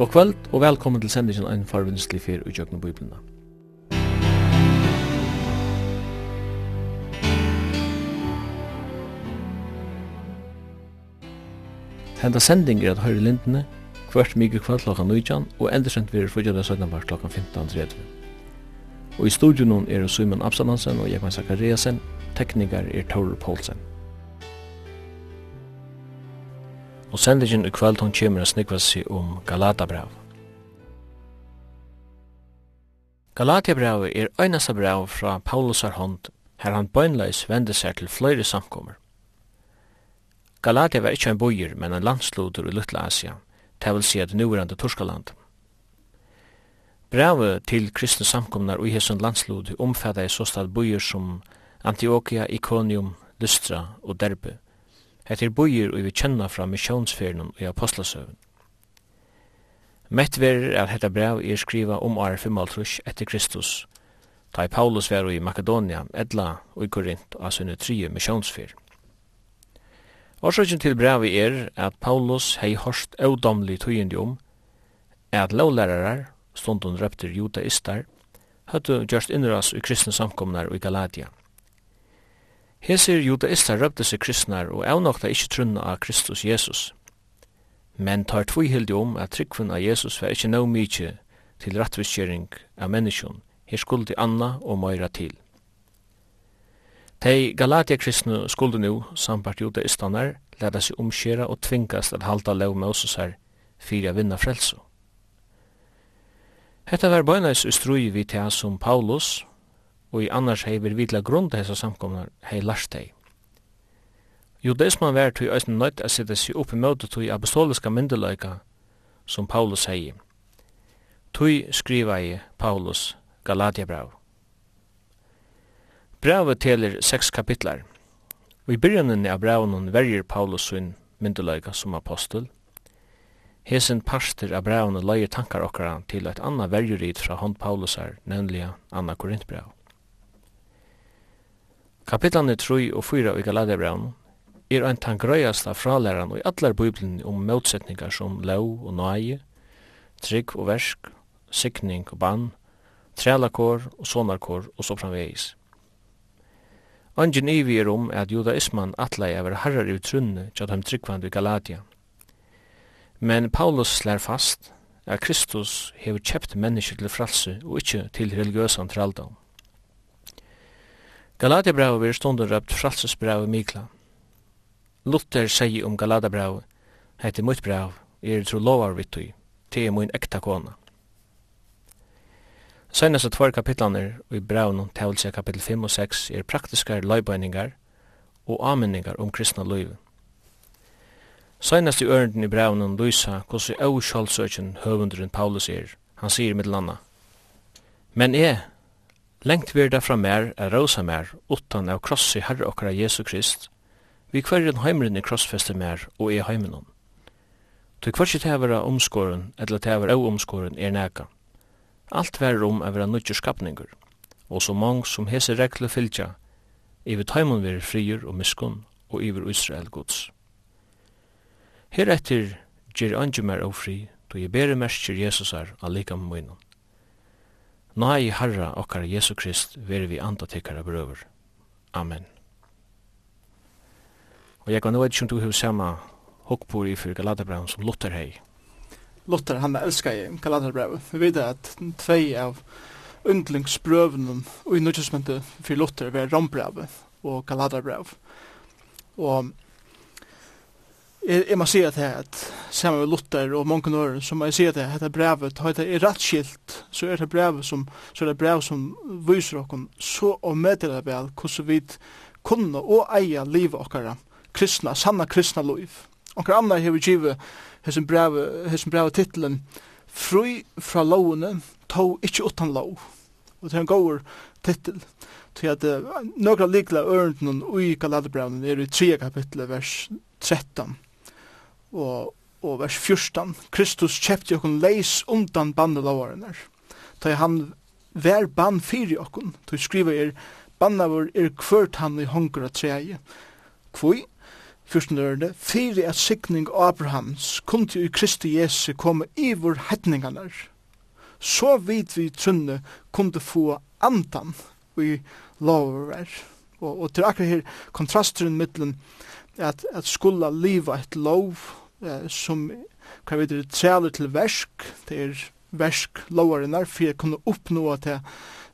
God kvöld og velkommen til sendingen ein en farvinnslig fyr i Jøgnu Biblina. Henda sending er at høyre lindene, hvert mykje kvart klokka 19 og endersendt vi er fyrir 17 mars klokka 15.30. Og i studion er Simon Absamansen og Jekman Zakariasen, teknikar er Taurer Poulsen. og sendingen i kveld hon kjemur a snikva seg om Galata-brev. Galatia-brev er einasta brav fra Paulusar hånd, her han bøgnleis vende seg til fløyre samkommer. Galatia var ikkje ein bojer, men ein landsloder i Lutla Asia, det vil si at nuverande Torskaland. Brevet til kristne samkomnar og i hesson landslod omfattar i såstad bojer som Antioquia, Iconium, Lystra og Derbe, Hetta er bøyer og vi kenna fra missionsferden i apostlasøven. Mett verir at hetta brev er skriva om år 55 etter Kristus, da Paulus var i Makedonia, Edla og i Korint og sunne trije missionsfer. Årsøkjen til brevi er at Paulus hei hårst avdomlig tøyende om at lovlærarar, stundun røpter judaistar, høttu gjørst innras i kristne samkomnar og i Galatia – Hesir judaistar røpte seg kristnar og avnokta ikkje trunna av Kristus Jesus. Men tar tviheldig om at tryggfun av Jesus var ikkje no mykje til rattviskjering av menneskjon, her skuldi anna og møyra til. Tei Galatia kristnu skuldi nu, sambart judaistanar, leda seg omskjera og tvingast at halda lov Mosesar fyrir a vinna frelso. Hetta var bøynais ustrui vi tea som Paulus, og i annars hei vir vidla grunda til hessa samkomnar hei last hei. Judaisman vær tui æsne nøyt a sitte sig oppi møte tui apostoliska myndeløyka som Paulus hei. Tui skriva i Paulus Galatiabrav. Bravet teler seks kapitlar. Og i byrjanen av braunen verger Paulus sin myndeløyka som apostel. Hesen parster av braunen leier tankar okkara til eit anna vergerit fra hånd Paulusar, nemlig Anna Korintbrau. Kapitlanir 3 og 4 i Galaterbraun er ein tangrøyasta frálæran i allar bibelen om motsetningar som lov og nøye, trygg og versk, sikning og bann, trælakår og sonarkår og så framvegis. Angin ivi er om at judaisman atlai er herrar i trunne tja dem tryggvand i Galatia. Men Paulus slær fast at Kristus hevur kjept mennesker til fralse og ikkje til religiøsan traldom. Galatabrævet er stundur røpt fralsesbrævet Mikla. Luther segi om Galatabrævet, heter mitt bræv, er tro lovar vitt tui, te er mun ekta kona. Seinast av tvær kapitlaner i brævnum tævelse kapitel 5 og 6 er praktiskar løybøyningar og ameningar om kristna løyve. Seinast i ørenden i brævnum lysa hvordan au sjálfsøkjen høvunderen Paulus er. Han sier mittel. Men er Lengt verda fra mer er rosa mer, utan av krossi herre okkara Jesu Krist, vi kvarren heimren i krossfeste mer og i heimenon. Tu kvarsi tevera omskåren, eller tevera av omskåren, er neka. Alt ver om er vera nudger skapningur, og så mong som hese regler fylgja, iver taimon veri frier og miskun, og iver Israel gods. Heretter gjer anjumer og ofri, du jeg bere merskir Jesusar av likam munnen. Nei, Herra, okkar Jesu Krist, veri vi andatikkara brøver. Amen. Og jeg kan nå ikke om du har samme hokkbor i for Galaterbraun som Luther hei. Luther, han elskar i Galaterbraun. Vi vet at tvei av undlingsbrøvene og i nødgjøsmentet for Luther var Rombraun og Galaterbraun. Og jeg, jeg må si at det at sammen med Luther og mange nøren, så må jeg si at hetta dette brevet, har det er rætt skilt, så er det brevet som, så er det brevet som viser okken så og meddeler vel hvordan vi kunne og eie livet okkara, kristna, sanna kristna liv. Okkar anna har vi givet hessen brevet, hessen brevet titlen Fri fra lovene, tog ikkje utan lov. Og det er en gåur titel. Så at uh, några likla ørnden og Galaterbrevnen er i 3 kapitlet vers 13 og, og vers 14, Kristus kjepte okkun leis undan bandelovarenar, da han vær bann fyri okkun, da skriva er, banna vår er kvart han i hongra treie. Kvoi, Fyrsten ørne, fyrir at sikning Abrahams kunti i Kristi Jesu komme i vår hedningarnar, så vidt vi trunne kunde få andan i lover og, og til akkurat her kontrasteren mittlen at, at skulle liva et lov eh, som kan vi det træler til versk, det er versk lovarinnar, for jeg kunne oppnå at jeg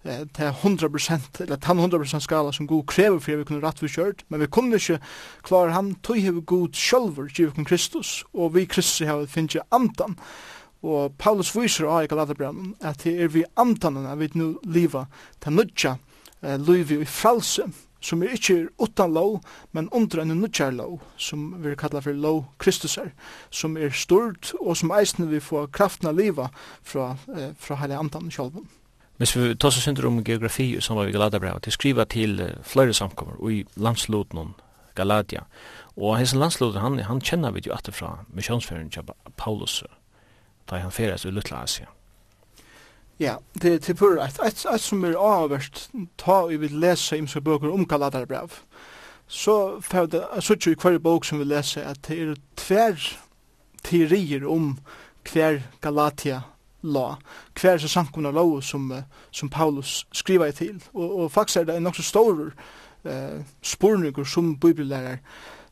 til 100% eller tan 100% skala som god krever for vi kunne rett vi kjørt, men vi kunne ikke klare han, tog hever god sjølver givet kun Kristus, og vi Kristus har finnet andan, og Paulus viser av i Galaterbrann at det er vi andan at vi nu liva til nødja eh, liv i fralse, som er ikkje er utan lov, men under en nutjar lov, som vi kallar for lov Kristusar, som er stort og som eisne vi får kraften av liva fra, eh, fra heilig andan sjálfum. Men vi tar oss synder om geografi som var vi Galadabrevet, til skriva til uh, flere samkommer og i landslotnån Galatia. Og hans landsloten, han, han kjenner vi jo atterfra misjonsferien til Paulus, da han feres i Lutla Asia. Ja, det er til pur Et, et, et som er avverst ta vi vil lese im bøker om um Så fer det jeg sier jo i hver bok som vi leser, at det er tver teorier om hver Galatia la, hver så samkomna lov som, som Paulus skriver til. Og, og faktisk er det en nok stor eh, spurninger som bibellærer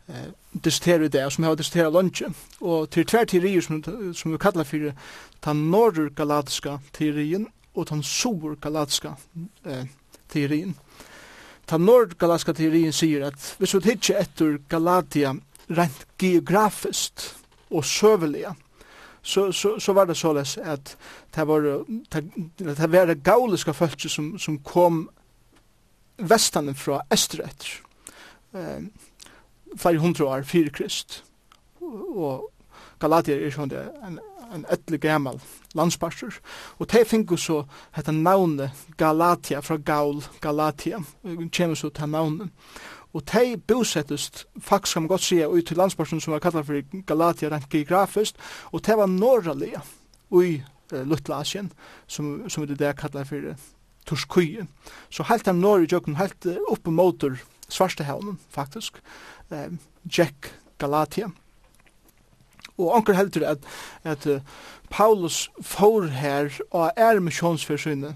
eh diskuterar det som har diskuterat lunch och till tvär teorier som som vi kallar för den norr galatiska teorin och den sur galatiska eh teorin. Den norr galatiska teorin säger att vi så hittar efter Galatia rent geografiskt och sövliga så så så var det såles att det var det, det var det gauliska folket som som kom västan från österut. eh flere hundre år fyrir krist. Og Galatia er sånn det, en, en etlig gammal landsparser. Og de finner så dette navnet Galatia fra Gaul, Galatia, kommer så til navnet. Og de bosettest, faktisk kan man godt sige, ut til landsparsten som var kallet for Galatia rent geografisk, og de var norralige i uh, Lutlasien, som, som det der kallet for Torskøye. Så helt av norr i jøkken, helt oppe motor Svarstehavnen, faktisk eh, Jack Galatia. Og anker heldur at, at uh, Paulus får her og er misjonsforsynne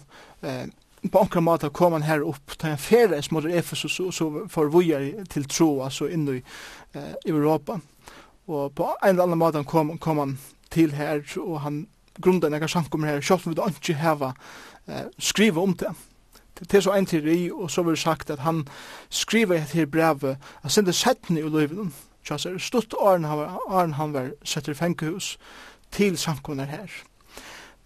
eh, på onker måte kom han her opp til en feres mot Efesus og så får vi til tro altså inn i eh, Europa og på en eller annen måte kom, kom han til her og han grunden jeg kan sanke om her selv om vi ikke heva eh, skrive om det Det er så en teori, og så vil sagt at han skriver et her brevet, han sender settene i livet, tjassar, stutt åren han var, han var setter fengehus til samkommunar her.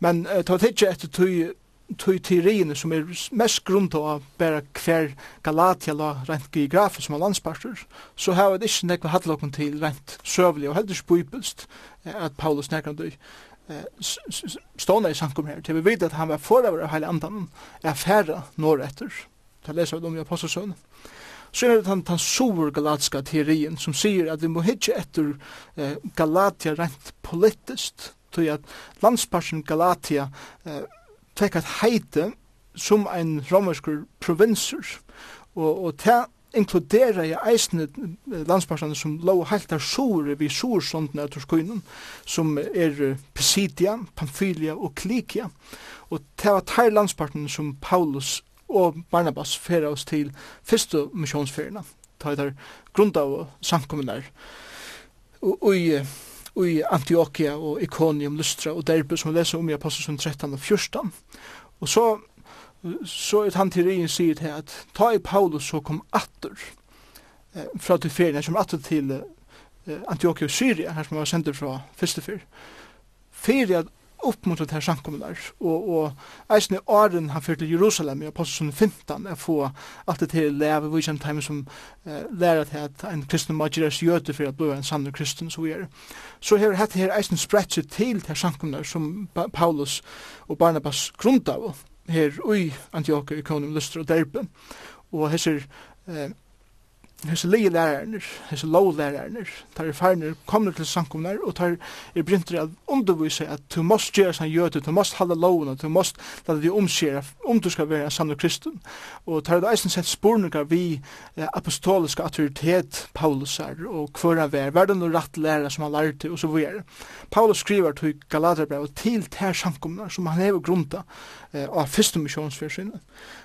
Men uh, ta tidsi etter tog tog teoriene som er mest grunn til å bære hver Galatia la rent geografisk som er landsparter, så har vi ikke nekva hattlokken til rent søvlig og helders bøybelst at Paulus nekker nekrandøy stående i sankum her, til vi vet at han var forever av hele andan, er færre når etter. til leser vi om i apostelsøn. Så er det den, den sur galatska teorien som sier at vi må hitje etter eh, Galatia rent politiskt, til at landsparsen Galatia eh, tek at heite som ein romersk provinser, og, og til inkludera i eisne landsparstane som lå heilt der sore vi sorsondene av Torskoinen, som er Pisidia, Pamphylia og Klikia. Og det var tær landspartene som Paulus og Barnabas fyrir oss til fyrstu misjonsferierna, ta i der grunda og samkommunar. Og i i Antioquia og Iconium, Lystra og Derbe, som vi leser om i Apostelsen 13 og 14. Og så så er han til regjen sier til at ta i Paulus så kom atter eh, fra til ferien, som atter til eh, Antiochia og Syria, her som var sendt fra første fyr. Ferie det her samkommet der, og, og eisen i åren han fyrt til Jerusalem i Apostelsen 15, er få alt det til leve, vi kjent heim som eh, lærer til at en kristen må gjøres jøte for at bli en sann kristen, så vi er. Så her hette her eisen spredt seg til her samkommet der, som Paulus og Barnabas grunnt av, her i Antioch i Konum og Derbe. Og hesser eh, hese lege lærerne, hese lov lærerne, tar er færne, kommer til sankumnar, og tar er brinter at undervise at du måst gjøre sånn jøte, du måst halda lovene, du måst lade de omskjere, om du skal være en kristen. Og tar er eisen sett spurningar vi eh, apostoliske autoritet Paulus er, og hver han vær, hver den rett lærer som han lærte, og så videre. Paulus skriver til Galaterbrev til ter sankumnar, som han hever grunta eh, av første.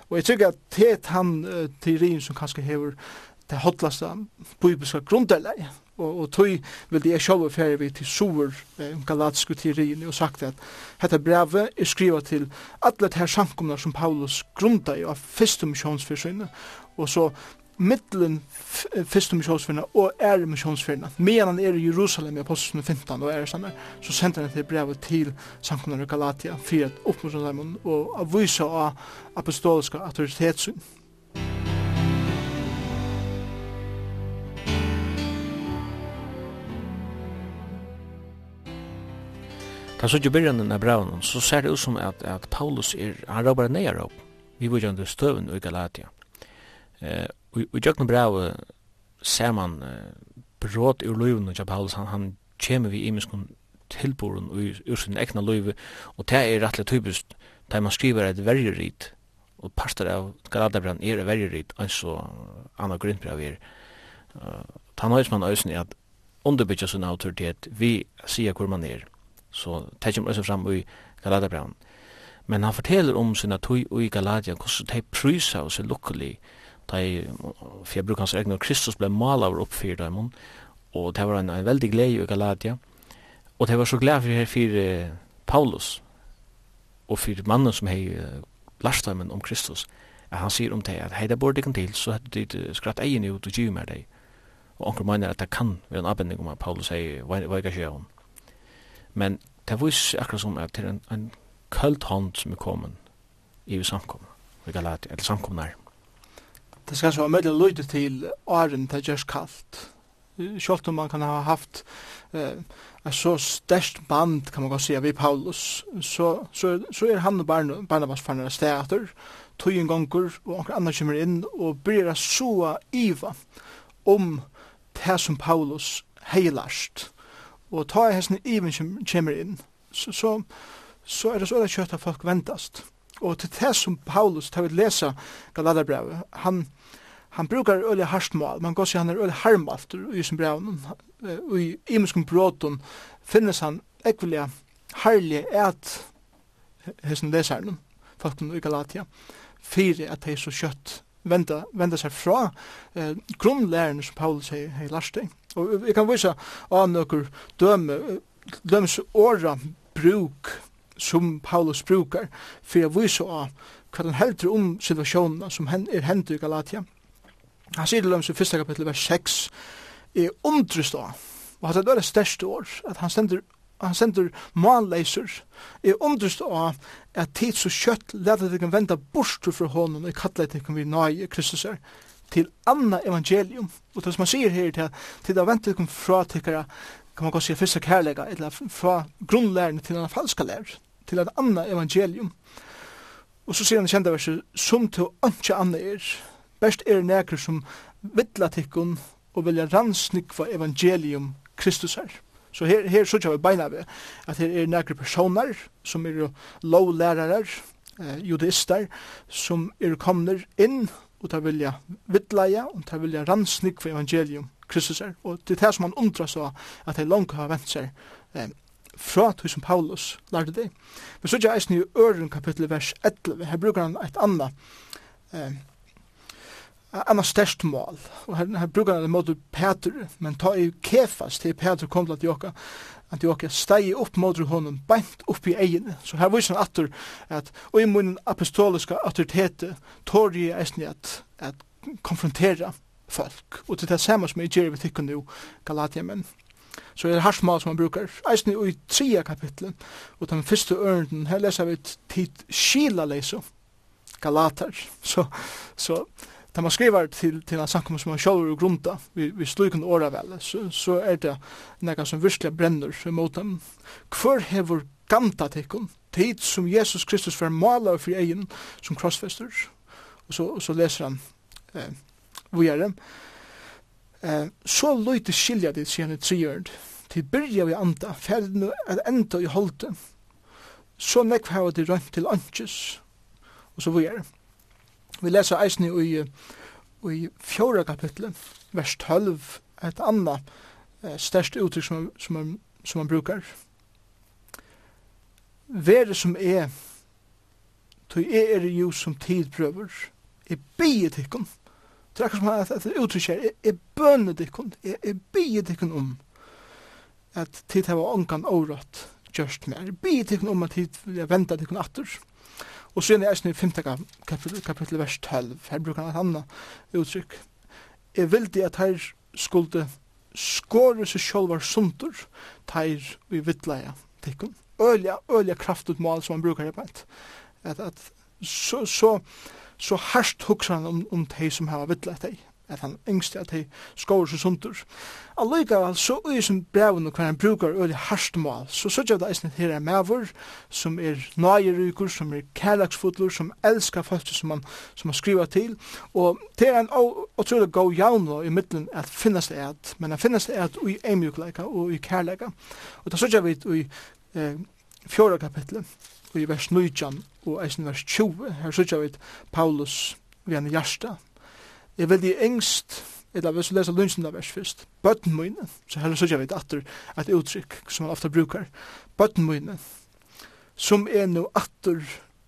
Og jeg tykker at det han eh, teorien som kanskje hever det hotlasta bibelska grunderleie. Og, og tog vil jeg sjåve færre vi til sover eh, galatiske teorien og sagt at dette brevet er skrivet til alle her samkomna som Paulus grunda i av første misjonsfyrsynet og så mittlen første misjonsfyrna og er misjonsfyrna medan han er i Jerusalem i Apostelsen 15 og er samme så sender han til brevet til samkomna i Galatia for at oppmuntra dem og avvisa av apostoliska autoritetssyn Da så ikke byrjan av braun, så ser det ut som at, at Paulus er, han råbar ner upp. Vi var jo under støven i Galatia. Eh og i jøkken brau ser man eh, brot ur löven och Paulus han han kommer vi i tilboren og ur sin egna løyve, og det er rettelig typisk, da man skriver et vergerit, og parster av Galatabran er et vergerit, og så Anna Grindbrev er. Uh, ta nøys man øysen i at underbytja sin autoritet, vi sier hvor man er så tar kommer også fram i Galaterbraun. Men han forteller om sina tøy i Galatia, hvordan de prysa og seg lukkelig, de, for jeg bruker hans egne, Kristus ble maler opp for dem, og det var en, en veldig glede i Galatia, og det var så glede for, for Paulus, og for mannen som hei lært dem om Kristus, at han sier om det, at hei, det borde ikke til, så hadde de skratt egen ut og gyver med deg. Og anker mener at det kan være en avbending om at Paulus hei, hva er ikke skjer om? Men det vis akkurat som at det er en, en kølt hånd som er kommet i samkommet, i Galatia, eller samkommet her. Det skal så være mye lyde til åren det gjørs kaldt. Selv om man kan ha haft eh, et så størst band, kan man godt si, ved Paulus, så, så, så er han og Barnabas farnere steater, tog en gonger, og anker andre kommer inn, og bryr så iva om det som Paulus heilarst Og ta i hesten even som kommer inn, så, så, så er det så er det kjøtt at folk ventast. Og til det som Paulus tar vi lesa Galaterbrevet, han, han brukar øyla harstmål, man går seg han er øyla harmalt i sin brev, og i imenskum bråten finnes han ekvelia harlig et hesten leseren, folk i Galatia, fyrir at de så kjøtt venda, venda seg fra eh, grunnlærerne som Paulus hei, hei lærste, Og vi kan vise av nokkur døme, dømes åra bruk som Paulus brukar, for å viser av hva han heldur om situasjonen som er hendt i Galatia. Han sier til dem i første kapittel vers 6, er omtrist av, og at det er det største år, at han sender han sender malleiser, er omdrust av at tid så kjøtt leder deg venda bort fra hånden og kallet deg vi nøye Kristus er til anna evangelium. Og det som man sier her til, til det ventet kom fra tykkere, kan man godt si fyrsta kærlega, eller fra grunnlæren til anna falska lær, til et anna evangelium. Og så sier han i kjenda verset, som til anna anna er, best er nekker som vittla tykkun og vilja rannsnikva evangelium Kristus her. Så her, her så vi beina vi at her er nekker personer som er lovlærarar, eh, judister, som er komner inn og ta vilja vittleia, og ta vilja rannsnik for evangelium Kristus er. Og det er det som han undrar så, at de langt har vent seg eh, fra tog som Paulus lærte det. Men så er det eisen i øren kapittel vers 11, her brukar han et anna eh, anna størst mål. Og her, her brukar han det mot Peter, men ta i kefas til Peter kom til Antiocha, Antiocha steg upp mot honom, beint upp i egene. Så her viser han atur at, og i munnen apostoliska autoritet, tår jeg eisen at, at konfrontera folk. Og til det samme som jeg gjør vi tikkun nu, Galatia, men så er det harsmål som man brukar. Eisen i tria kapitlen, og den første ørenden, her leser vi tid skila leiso, Galater. Så, så Da man skriver til, til en samkommer som man selv er grunda, vi, vi slukende åra vel, så, så er det nekka som virkelig brenner mot dem. Hvor hever ganta tikkun, tid som Jesus Kristus var maler for egen som krossfester, og så, og så leser han eh, vujere, eh, så løyte skilja dit, sier han i trigjørd, til byrja vi anda, ferden er enda i holde, så nekv hava det rønt til anches, og så vujere. Vi leser eisen i, i fjóra kapitlet, vers 12, et anna eh, størst uttrykk som, som, man, som man brukar. Vere som er, tog er er jo som tidprøver, er bygget tikkun, det er akkurat som at det uttrykk er, er bønne tikkun, er bie tikkun om, at tid hava ongan året gjørst mer, bie tikkun om at tid vil venda tikkun atter, Og så er det i 5. kapittel, kapittel vers 12, her bruker han et annet uttrykk. Jeg vildi at her skulle skåre seg sjálvar sundur, teir vi vittleia tikkum. Ølja, ølja kraftut mål som han brukar arbeid. At, at så, så, så harsht hugsa han om, om tei som har vittleia tei at han yngste at hei skår seg sundur. Allikevel, så er som breven og hver han brukar øyne harstmål, så så gjør det eisen her er mavur, som er nøyerykur, som er kærlagsfotler, som elskar folk som han, som han skriva til, og det er en utrolig god jaun i middelen at finnes det et, men han finnes det et i eimjukleika og i kærleika, og da så gjør vi i eh, fjorda kapitlet, og i vers 19 og eisen vers 20, her så vi Paulus, vi han i hjärsta, Jeg vil de engst, eller hvis vi leser lunsjene vers først, bøtten mine, så her sørger vi atter et uttrykk som man ofte brukar, bøtten mine, som er no atter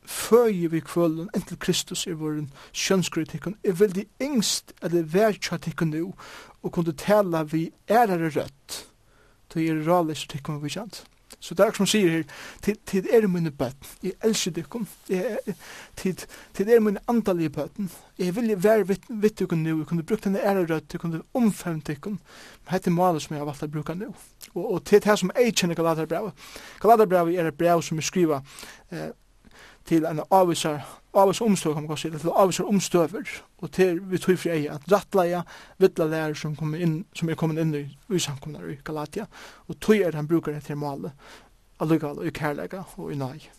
føye vi kvølen enn til Kristus i våren kjønnskritikon, jeg vil de engst, eller verkjøtikon nå, og kunne tala vi ærere rødt, til jeg er rallis tikkum vi kjent. Så det er som sier her, tid er mine bøtten, jeg elsker dykkum, tid er mine andalige bøtten, jeg vil være vitt dykkum nu, jeg kunne brukt denne ære rødt, jeg kunne omfevnt dykkum, men dette maler som jeg har valgt å bruka nu. Og og til det som jeg kjenner Galaterbrevet, Galaterbrevet er et brev som jeg skriver eh, til en avvisar avvis omstøver kan man kanskje til avvis omstøver og til vi tog fri eie at rattleia vittla lærer som, inn, som er kommet inn i, i i Galatia og tog er han brukar det til målet allugal og i kærlega og i nai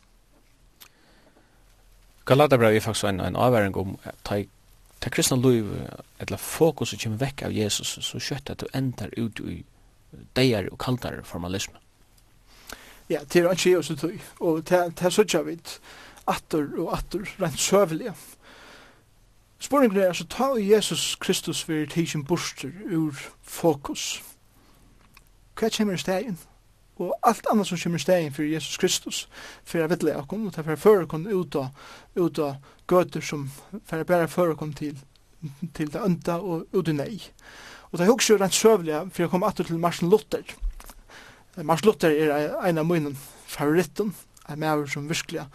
Galatabrev er faktisk en, en avværing om ta, ta kristna liv eller fokus som kommer vekk av Jesus så kjøtt at du endar ut i deier og kaldar formalisme Ja, det er ikke jeg også tog og det er så vidt atter og atter, rent søvelig. Spørningen er, altså, ta Jesus Kristus ved tidsen borster ur fokus. Hva kommer i stegen? Og alt annet som kommer i stegen for Jesus Kristus, for jeg vet lege og ta for før kom ut av, ut av gøter som for bare før kom til, til det ønta og ut i nei. Og det er også rent søvelig, for jeg kom atter til Marsen Luther. Marsen Luther er en av mine favoritten, en maver som virkelig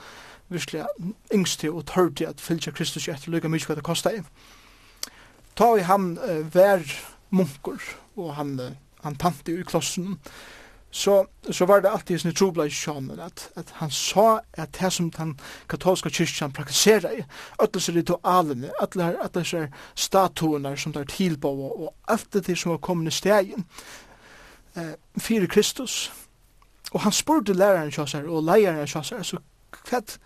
virkelig yngste og tørte at fylgja Kristus etter lykka mykje hva det kosta i. Ta i han uh, vær munkur og han, uh, han tante i klossen, så, så var det alltid sin trobla i sjånen at, at han sa at det som den katolska kyrkjan praktiserer i, alle disse ritualene, alle, alle disse statuene som der tilbå, og og alt det som var kommet i stegen, eh, fyrir Kristus, og han spurte læreren kjøsar og leieren kjøsar, så kvett,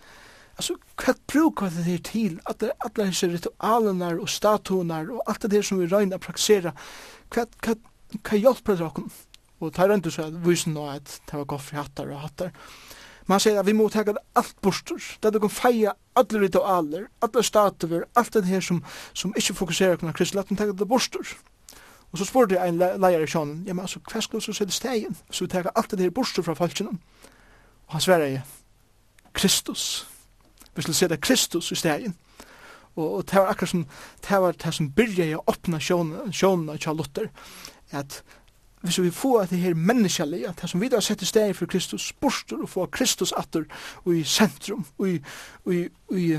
kvart bruk vad det är till att det alla dessa ritualenar och statunar och allt det som vi røyna praksera, kvart kvart kan hjälpa det också och det er så att vi vysen då att det var goffri hattar och hattar. Man säger att vi måste ta allt alt bostur, det det kan feia alla ritualer, alla statuer, allt det här som, som inte fokuserar på kristelig, att ta det bostur. Og så spurte jeg en leier i sjånen, ja, men altså, hva skal du så sette stegen? Så vi tar alt det her bostur fra falskjennom. Og han sverre jeg, Kristus. Vi skulle det Kristus i stegen. Og, og det var akkurat som det var det som byrja i å åpna sjånene av Luther, at hvis vi får det her menneskelige, det som vi har sett i steg for Kristus, borster og få Kristus atter og i sentrum, og i, og i, og i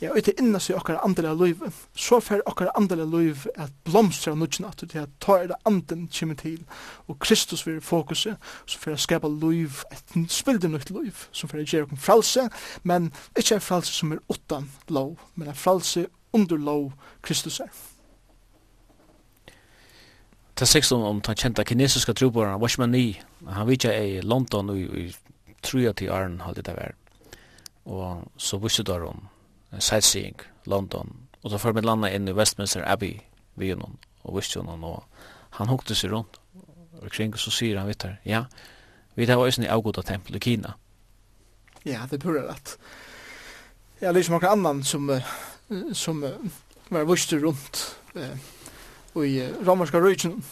ja, og til innan seg okkar andelig liv, så fer okkar andelig liv at blomstra av nudgen at det ta er det anden kjem til, og Kristus vil fokuset, så fer a skapa liv, et spilder nytt liv, som fer a gjer okkur fralse, men ikkje en fralse som er utan lov, men en fralse under lov Kristus er. Ta sex om om han kjente kinesiska trobaren Washman Nee. Han vitja i London og i, i Trua til Arn halde det vær. Og så visste der om sightseeing, London. Og så får vi landa inn i Westminster Abbey, vi og og Wistjonen, og han hukte seg rundt og kring, og så sier han vitt ja, vi tar også i avgoda tempel i Kina. Ja, det burde rett. Ja, det er som annan som, som var viste rundt og i romerska region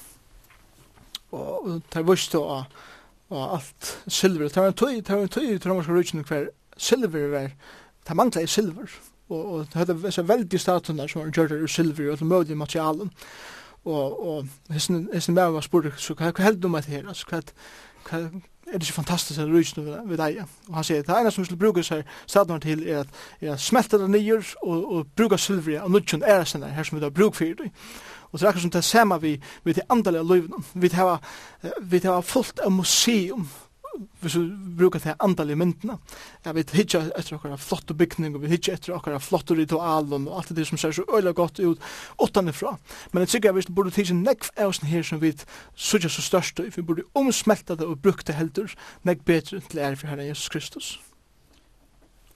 og tar viste og, og alt silver. Det var en tøy, det var en tøy i romerska røyken hver silver var det i silver, og, og det hadde så veldig statuene som var gjørt ur silver og mødige materialen. Og, og hessen, hessen med var spurt, så hva held du med det her? Altså, hva, hva, er det ikke fantastisk at rysene ved, ved deg? Og han sier, det ene som skulle bruke seg statuene til er at, er at smelte det nye og, og bruke silver og nødgjøn er det her som vi har bruk for det. Og det er akkurat som det samme vi, vi til andalige løyvene. Vi har, vi har fullt av museum hvis vi brukar det andal i myndene, ja, vi hittar etter okkara flotte bygning, og vi hittar etter okkara flotte ritual, og alt det som ser så øyla godt ut, åttan ifra. Men jeg tykker at vi burde tidsi nekv eusen her som vi sutja så størst, vi burde omsmelta det og brukt det heldur, nekv betre til ære for Herren Jesus Kristus.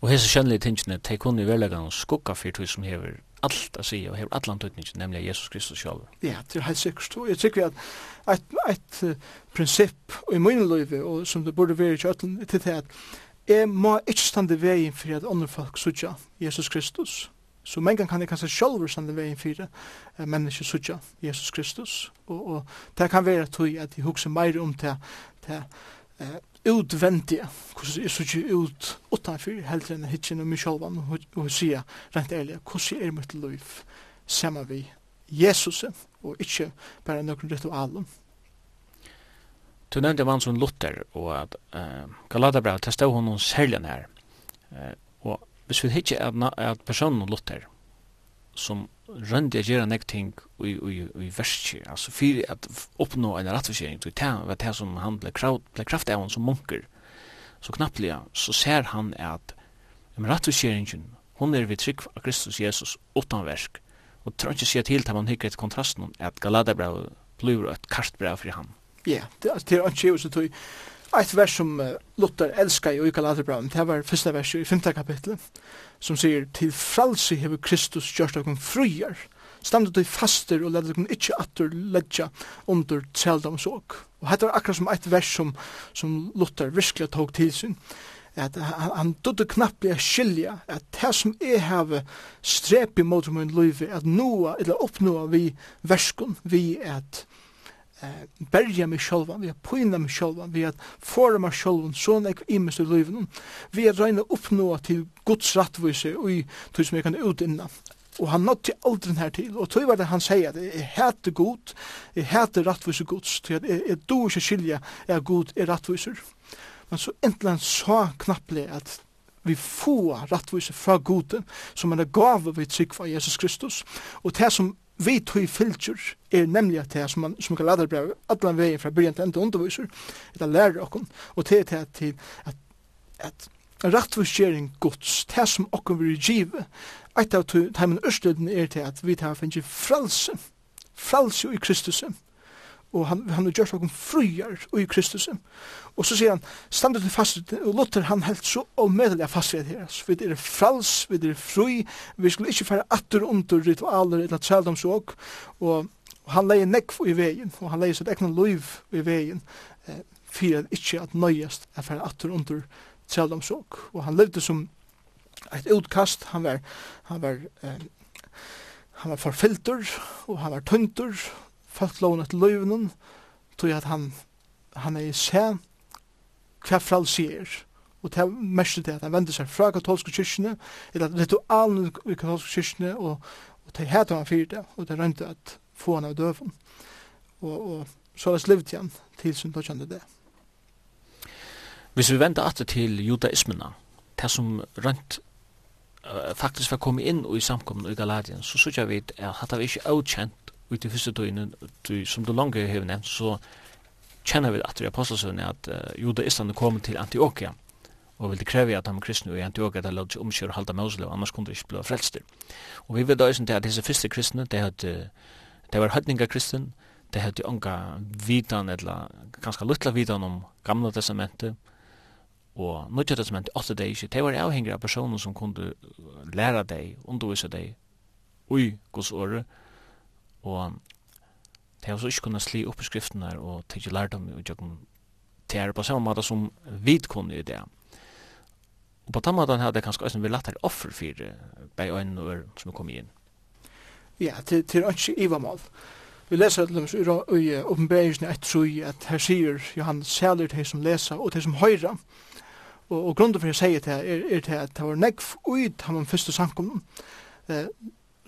Og hese kjønnelige tingene, de kunne i verlegan skukka for som hever allt att säga och har allan tydningen nämligen Jesus Kristus själv. Ja, det är helt säkert. Jag tycker att ett, ett princip i min liv och som det borde vara i kjötlen till det att jag må inte stande vägen för att andra folk sutja Jesus Kristus. Så man kan jag kanske själv stande vägen för att människor sutja Jesus Kristus. Och, och det kan vara att jag huxar mer om det, det eh, utvendige, hvordan jeg så ikke ut utenfor, helt enn hitjen og meg selv, og sier rent ærlig, hvordan er mitt liv sammen vi Jesus, og ikke bare noen ritualer. Du nevnte mann som Luther, og at uh, Galatabrevet, det stod hun noen særlig her. Uh, og hvis vi hitje at, at personen Luther, som røndi a gjera nek ting i, i, i verskir, altså fyrir at oppnå en rattvisering, det var det som han ble, kraft ble kraft av som munker, så knappliga, så ser han at um, rattviseringen, hon er vi trygg av Kristus Jesus utan versk, og tror ikke sier til at man hikker et kontrasten at Galadabra blir et kartbra for han. Ja, det er ikke jo så tog, Eit vers som Luther elskar i Uika det var fyrsta vers i 5. kapitlet, som sier, til fralsi hever Kristus gjørst okkur frujar, standet du faster og leder okkur ikkje atur ledja under tjeldomsåk. Og hetta var akkurat som eit vers som, som Luther virkelig tok til sin, at han, han dødde knappt i skilja at det som jeg har strep i mot min liv, at noa, eller oppnåa vi verskun, vi at eh, berja meg sjálva vi har pyna meg sjálva vi har forma meg sjálvan, sånn ek imest i livet, vi har reyna uppnå til Guds rattvise og i tog som jeg kan utinna. Og han nådde aldri her til, og tog var det han sier, jeg heter god, jeg heter rattvise gods, jeg, jeg do ikke skilja, jeg er god, jeg er rattviser. Men så endelig han sa knapplig at vi få rattvise fra gode, som han er gave vi trykva Jesus Kristus, og det som vi tøy filter er nemlig at det som man som kan lade brev allan vegin fra byrjan til enda underviser det er lærer okkon og til til at at, at rattvisjering gods det som okkon vil give eit av tøy tøy tøy tøy tøy tøy tøy tøy tøy fralse tøy tøy tøy og han, han har gjort noen fruer i Kristus. Og så sier han, standet til fast, og Luther han helt så avmedelig fast ved her. Så vi er frals, vi er fri, vi skulle ikke fære atter under ritualer eller trældomsåk, og, og han leie nekv i veien, og han leie sitt egna liv i veien, eh, fyrir ikke at nøyest er fære atter under trældomsåk. Og han levde som et utkast, han var, han var, eh, han var forfilter, og han var tønter, folk lån etter løyvnen, tog at han, han er i sen hva frals er. Og det er mest det at han vender seg fra katolske kyrkene, eller ritualen i katolske kyrkene, og, og det er heter han fyrir det, og det er rønt at få han av døven. Og, og så har jeg igjen til sin dødkjende det. Hvis vi vender atter til judaismena, det som rønt uh, faktisk var kommet inn i samkommen i Galadien, så synes jeg vi at det var ikke avkjent i de første tøyene, som du langt har nevnt, så kjenner vi at i apostelsøvnet at uh, judaistene kom til Antioquia, og ville kreve at de kristne i Antioquia der lade seg omkjøre halda Mosul, annars kunne de ikke bli frelster. Og vi vet også at disse første kristne, de, hadde, de var høytninga kristen, de hadde unga vidan, eller ganske luttla vidan om gamla testamentet, og nødja testamentet, åtte de ikke, de var avhengig av personer som kunne læra deg, undervisa deg, ui, gos året, og det har så ikke kunnet sli opp i skriften her, og det har lært dem i jøkken til på samme måte som vi kunne i det. Og på den måten hadde jeg kanskje også vært lettere offer for bei øynene og øynene som kom inn. Ja, til, til ønske ikke ivamål. Vi leser til dem i oppenberingen et troi at her sier Johannes Sæler til som leser og til som høyre. Og, og grunnen for å si det er, er til at det var nekv ut av den første samkommen eh,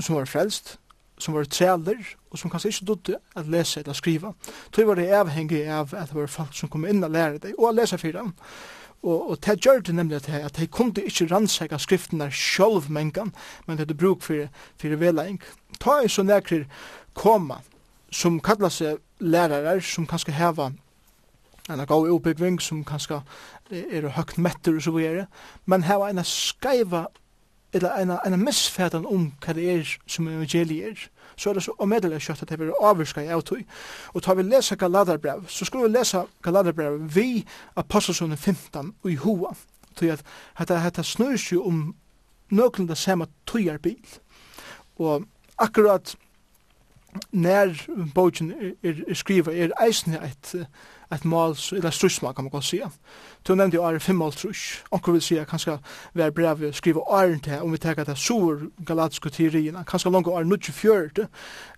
som var frelst, som var træler, og som kanskje ikke dødde at lese eller skriva. Tøy var det avhengig av at det var folk som kom inn og lære deg, og lese for dem. Og, og det gjør det nemlig at de, at de kunne ikke rannsaka der sjølv mengan, men det er bruk for, for velaing. Ta i så nekrir koma, som kallar seg lærere, som kanskje heva en god oppbyggving, som kanskje er høgt metter og så videre, men heva en skaiva eller en, en misfætan om hva det er som evangeliet er, så er det så omedelig kjøtt at det blir avvirska i avtøy. Og tar vi lesa Galadarbrev, så skulle vi lesa Galadarbrev vi Apostelsone 15 og i hoa, tog at dette, dette snur seg om nøklen det samme tøyar bil. Og akkurat nær bogen er, er, er skriva er eisne eit et mål, eller strussmål kan man godt sige. Du nevnte jo Ari 5 truss. Onker vil sige, kanskje være brev å skrive Ari til, om vi teker det sur galatiske teoriene, kanskje langt Ari 94.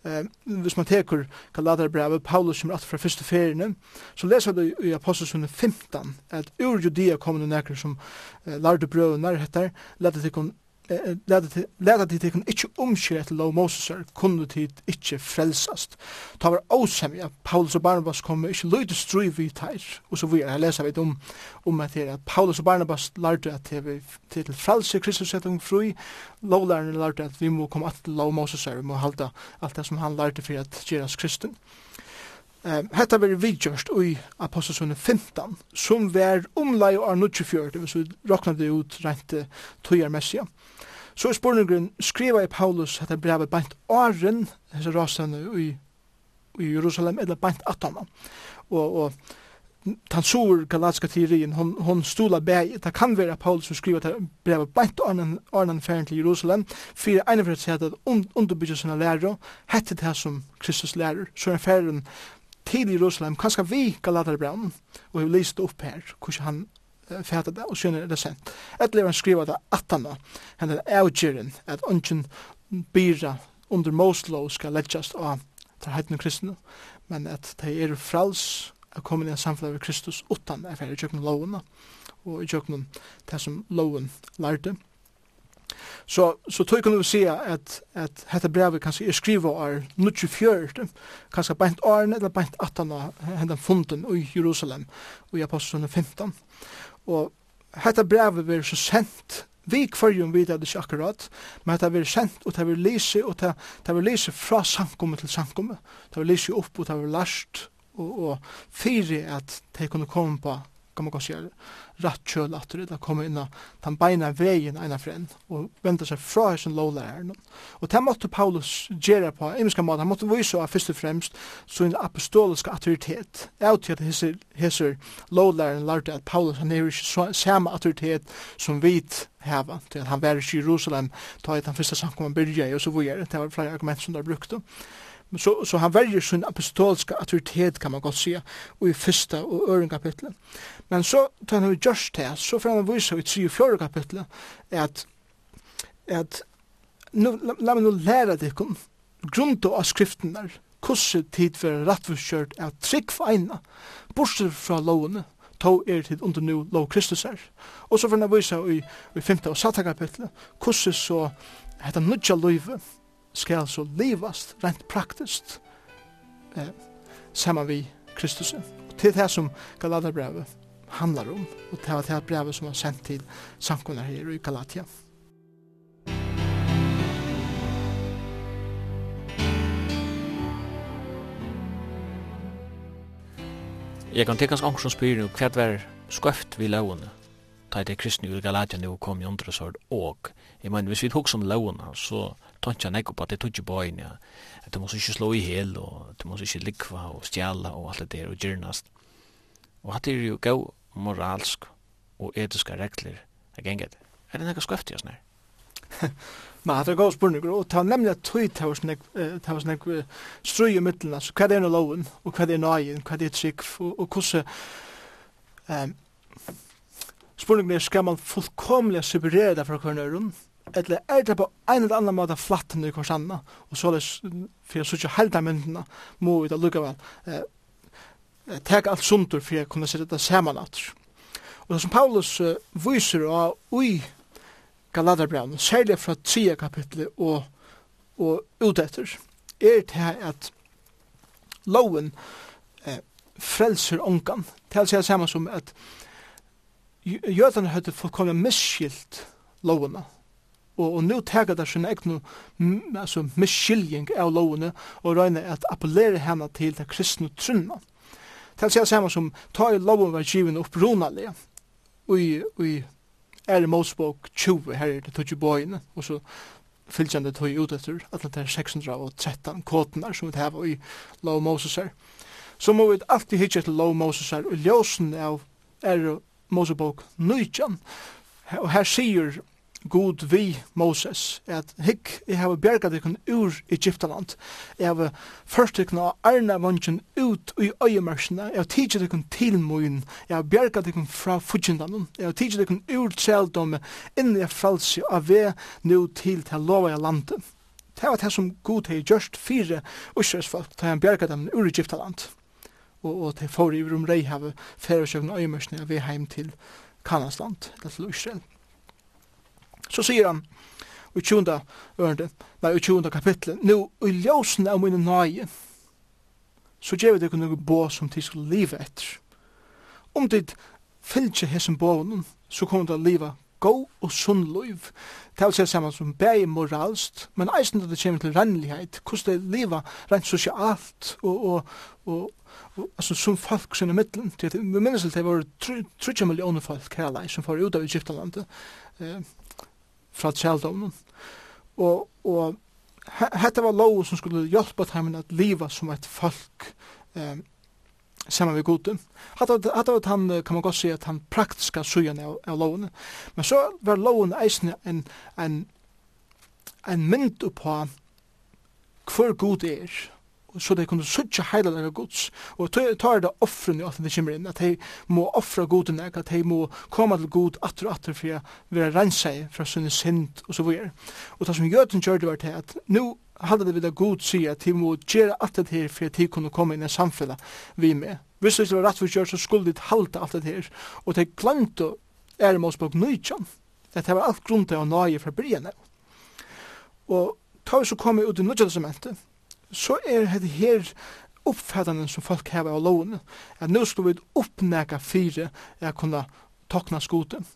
Eh, hvis man teker Galaterbrevet, Paulus som er fra første feriene, så leser du i Apostelsunde 15, at ur Judea kom nekker som eh, lærte brøvene, heter, lette til leta til tikkum ikkje omskir etter lov Mosesar, kunne tid ikkje frelsast. Ta var åsemja, Paulus og Barnabas kom ikkje løyde strøy vi teir, og så videre, her leser vi om, om at her, at Paulus og Barnabas lærte at det til frelse Kristus setting fri, lovlærerne lærte at vi må komme at lov Mosesar, vi må halda alt det som han lærte for at gjeras kristen. Um, hetta veri vidgjørst ui Apostelsunne 15, som var omlai og er 24, hvis vi råknar det ut rent tøyar messia. Så er spurningren, skriva i Paulus at det brevet bant åren, hese rasene i, i Jerusalem, eller bant atana. Og, og tan sur galatska teorien, hon, hon stola bæg, det kan være Paulus som skriva at det brevet bant åren, åren færen til Jerusalem, fyrir ene for at sier at un, underbygja sina lærer, hette det som Kristus lærer, så er færen til Jerusalem, kanskje vi Galaterbrevet, og vi lyst opp her, hvordan han fæta det, og sjønner er det sent. lever han skriva det at atana, hendan avgjøren, at ungen byra under Moslov skal leggjast av tar heitne kristne, men at de er frals å komme inn i samfunnet av Kristus utan er ferdig i kjøkken lovene, og i kjøkken det som loven lærte. Så, så tog kan du se at, at dette brevet kanskje er skrivet av 24, kanskje beint årene eller beint 18 av hendan funden i Jerusalem, og i Apostelen 15. Og hetta brevet blir så sendt vi kvarjum vid det ikke akkurat, men det blir sendt og det blir lise, og det, det blir lise fra samkommet til samkommet. Det blir lise opp og det blir last, og, og fyrir at det kunne komme på kan man kanskje gjøre rett kjøl at det kommer inn den beina veien ena for en, og venter seg fra sin lovlæreren. Og det måtte Paulus gjøre på en måte. Han måtte vise av først og fremst sin apostoliske autoritet. Jeg til at hese hesser lovlæreren lærte at Paulus han er ikke samme autoritet som vit heva, til at han var i Jerusalem, ta i den første samkommet byrja, og så videre. Det var flere argument som de brukte. Så, så han verger sin apostolska autoritet, kan man godt säga, og i första og øren kapitlet. Men så, tar han just det, så får han vise i 3 og 4 kapitlet, at, at nu, la, la meg nå lære det kun, grunda av skriften der, hvordan tid for rettforskjørt er trygg for eina, bortsett fra lovene, to er tid under nu lov Kristus er. Og så får han vise i, i 5. og 7. kapitlet, hvordan så, hetta nudja løyve, skal så livast rent praktiskt eh, saman vi Kristus. Og til det som Galaterbrevet handlar om, og til det, det brevet som var sendt til samkunnar her i Galatia. Jeg kan tekkans angst som spyr nu, hva er skøft vi lovene? Ta det kristne i Galatia nu kom i sort og. Jeg mener, hvis vi tok som lovene, så tanka nek på at det tog på inn, ja. At du måste ikke slå i hel, og du måste ikke likva og stjala og alt det der og gyrnast. Og hatt er jo gau moralsk og etiska regler er genget. Er det nekka skøft i oss nær? Men hatt er gau spurning, og ta nemlig at tog ta hos nek, ta strui i middelen, så hva er no loven, og hva er nøyen, hva er trygg, og hvordan um, spurningen er skal man fullkomlig separere det fra hver rundt, eller er det på en eller annan måte flatten i hver sanna, og så er det for jeg sykker helt av myndene, må vi da lukke vel, eh, teg alt sundur for jeg kunne sitte det saman at. Og det som Paulus uh, viser av ui Galaterbrevn, særlig fra 3 kapitlet og, og utetter, er det at loven eh, frelser ongan, til å si det samme som at jødene hadde fullkomlig misskilt lovene, og, og nu tega det sin egnu altså, miskiljing av lovene og røyne at appellere henne til det kristne trunna. Til seg samme som ta i loven var given opprunalig og i er Mosbok 20 her er det tog bøyene og så fylgjande tog ut etter at det er 613 kåtene som vi heva i lov Moses her. Så må vi alltid hitje til lov Moses her og ljósen av er Mosebok 19 og her sier god vi Moses, at hikk, jeg har bjergat ikon ur Egyptaland, jeg har først ikon av arna vansjen ut i øyemersene, jeg har tidsit ikon til moen, jeg har bjergat ikon fra fudjindanen, jeg har tidsit ikon ur tjeldomme, inni jeg fralsi av ve nu til til lova jeg landet. Det var det som god hei gjørst fire usresfolk, da han bjergat dem ur Egyptaland, og, og til får i rum rei hava fyrir søvn øyemersene, jeg heim til Kanasland, eller til Israel. Så sier han i 20. Ørende, nei, i 20. kapitlet, nu, i ljósen av mine nøye, så gjør vi det kunne bo som de skulle live etter. Om de fylltje hessen boven, så kommer de å liva go og sunn liv. Det er si saman som bæg moralst, men eisen det kommer til rennlighet, hvordan de liva rent sosialt og, og, og, og altså, som folk sinne middelen. Vi minnes til det var 30 millioner folk her lei som får ut av Egyptalandet. Eh, fra trældommen. Og, og hette var lov som skulle hjelpe dem at liva som et folk eh, saman med gode. Hatta var han, kan man godt si, at han praktiska sujan av, av lovene. Men så var loven eisen en, en, en mynd på hver god er, så de kunne suttje heila lega gods. Og ta er det offren i offren det kommer inn, at de må offra goden ek, at de må komme til god atter og atter for å være renseg fra sunne sind og så videre. Og det som gjøten gjør det var til at nu hadde det vidt god sier at de må gjøre alt det her for at de kunne komme inn i samfunnet vi med. Hvis det var rett for gjør, så skulle de halte alt det her. Og de glemte er med oss på nøytjan. Det var alt grunn til å nøye fra brienne. Og ta vi så kommer ut i nødja testamentet, så er det her uppfattanden som folk har av loven, at nå skal vi oppnæka fire at kunne tokna skoten.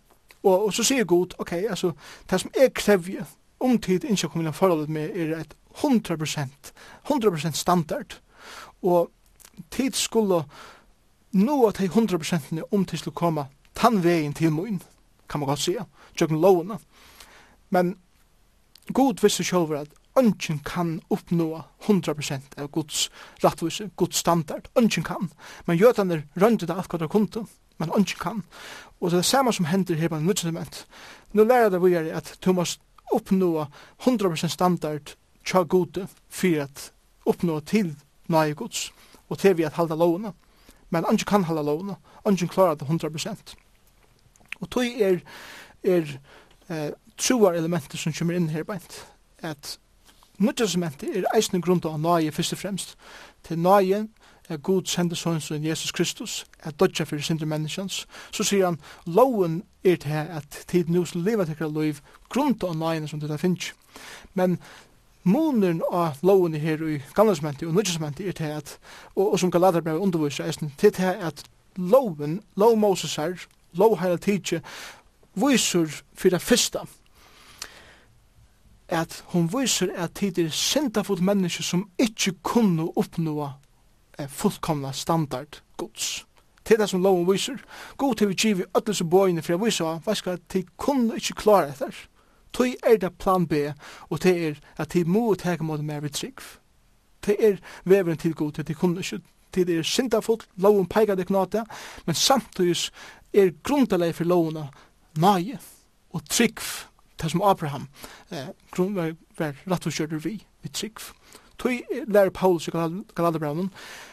Og, og så sier Gud, ok, altså, det som er krevje, om tid ikke kommer forholdet med er et 100%, 100% standard. Og tid skulle nå at de 100% om tid skulle komme tann veien til mun, kan man godt sige, tjøkken lovene. Men Gud visste sjølver at Ønsken kan oppnå 100% av Guds rattvise, Guds standard. Ønsken kan. Men jødene rønner det alt hva de kunne, men ønsken kan. Og det er det samme som hender her på Nyttestament. Nå lærer det vi at du må oppnå 100% standard tja gode for at oppnå til nøye Guds og til vi at halda lovene. Men ønsken kan halda lovene. Ønsken klarer det 100%. Og tog er, er eh, troar elementer som kommer inn her beint at Nudjensmentet er eisne grunda av nøye først og fremst. Til nøye er god sende sånn som Jesus Kristus, er dødja fyrir sindre menneskjans, så sier han, loven er til at tid nu skal leva tekkara loiv grunda av nøye som det finnes. Men Månen av loven her i gamlesmentet og nudgesmenti er til at, og, og som Galater ble undervisa eisen, til til at loven, lov Moses her, lov heila tidsje, viser fyrir fyrsta, at hon viser at tid er sindafull menneske som ikkje kunne oppnå eh, fullkomna standard gods. Til det som loven viser. God til vi giver öll som bøyene for jeg viser at hva skal tid kunne ikkje klare etter. Tøy er det plan B, og det er at tid må tega mot mer vi trygg. Det er veveren til god til tid kunne ikkje tid er sindafull, loven peikar det knate, men samtidig er grundaleg for lovene nøye og trygg det som Abraham eh, var, var rett og kjører vi, vi trygg. Tøy lærer Paulus i Galaterbraunen,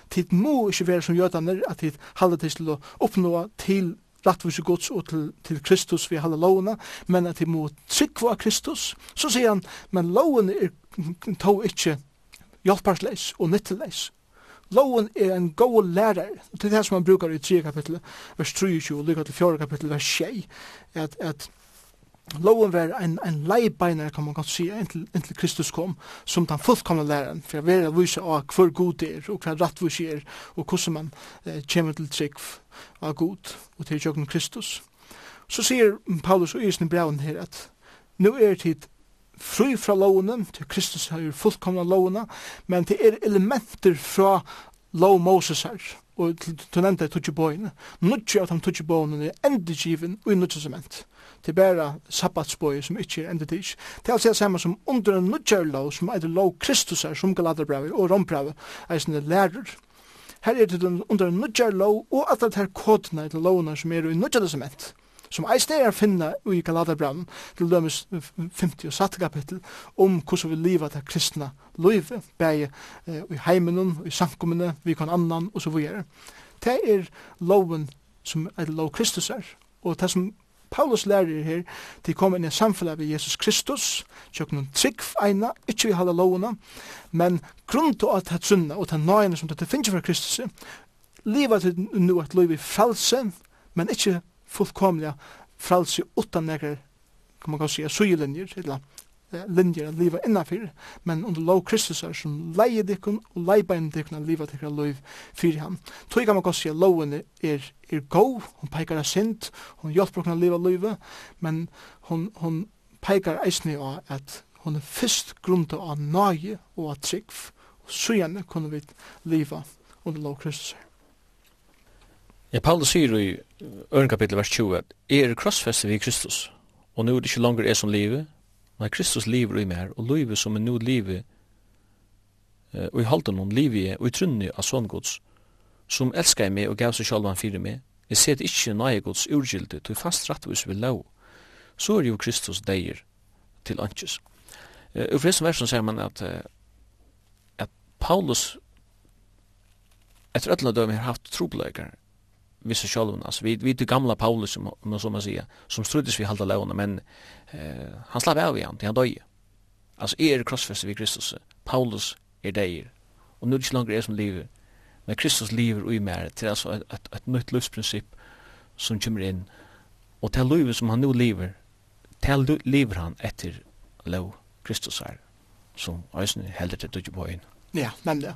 tid må ikke være som jødaner, at tid halda til å oppnå til lattvise gods og til, til Kristus vi halde lovene, men at tid må trygg av Kristus, så sier han, men lovene er to ikke hjelparsleis og nytteleis. Loven er en god lærer, til det som han brukar i 3 kapitlet, vers 23, og lykka til 4 kapitlet, vers 6, at, at Loven var en, en leibeinar, kan man kanskje si, inntil, inntil Kristus kom, som den fullkomne læreren, for jeg vil vise av hver god er, og hver rettvis er, og hvordan man eh, kommer til trygg av god, og til jøkken Kristus. Så sier Paulus og Isen i braun her at nå er tid fri fra lovene, til Kristus har jo fullkomne lovene, men det er elementer fra lov Moses her, og til, til nevnte tutsi bøyene. Nutsi av de tutsi bøyene er endegiven og i nutsi sement til bæra sabbatsbøy som ikkje er endetids. Det er altså det samme som under en nudjar lov som er det lov Kristus er som Galaterbrevet og Rombrevet er eisende lærer. Her er det under en nudjar lov og at det er kodene til lovene som er i nudjar testament som eisne er finna i Galaterbrevet til dømes 50 og 60 kapittel om hvordan vi liva til kristna livet, bæg eh, i heimenon, i sankumene, vi kan annan og så videre. Det er loven som er lov Kristus er, og det som Paulus lærer her de kommer inn i samfunnet ved Jesus Kristus, tjøkken trygg eina, ikkje vi halda lovuna, men grunn til at det er sunna og det er nøyene som det finnes fra Kristus, liva til nu at liv i frelse, men ikkje fullkomlig fralse utan nekker, kan man kan sige, sugelinjer, eller linjer at liva innanfyr, men under lov Kristus er som leie dikken og leibein dikken at liva dikken liv fyrir ham. Tog kan man godt si at loven er, er god, hun peikar er sint, hun hjelper okken at liva livet, men hun, hun peikar eisne av at hun er fyrst grunnt av nage og av trygg, og så gjerne kunne vi liva under lov Kristus er. Ja, Paulus sier i øren kapittel vers 20 at er krossfestet vi Kristus, og nu er det ikke langer er som livet, Nei, Kristus lever i mer, og livet som er nu livet, uh, og i halden om livet er, og i trunni av sånn gods, som elskar meg og gav seg sjalvan fyrir meg, jeg ser det ikke nøye gods urgildi, til fast rattvis vi lov, så er jo Kristus deir til antjes. Uh, og forresten versen sier man at, uh, at Paulus etter öllna døm har haft trobleikar, vi så själva alltså vi vi det gamla Paulus som man som man säger som struddes vi halda låna men eh, han slapp av igen han dog alltså är korsfäst vid Kristus. Paulus är där och nu är det längre er som lever men Kristus lever i mer till alltså ett ett, ett nytt livsprincip som kommer in och till livet som han nu lever till lever han efter lov Kristus är som ösnen helder till dugboyn Ja, nemlig.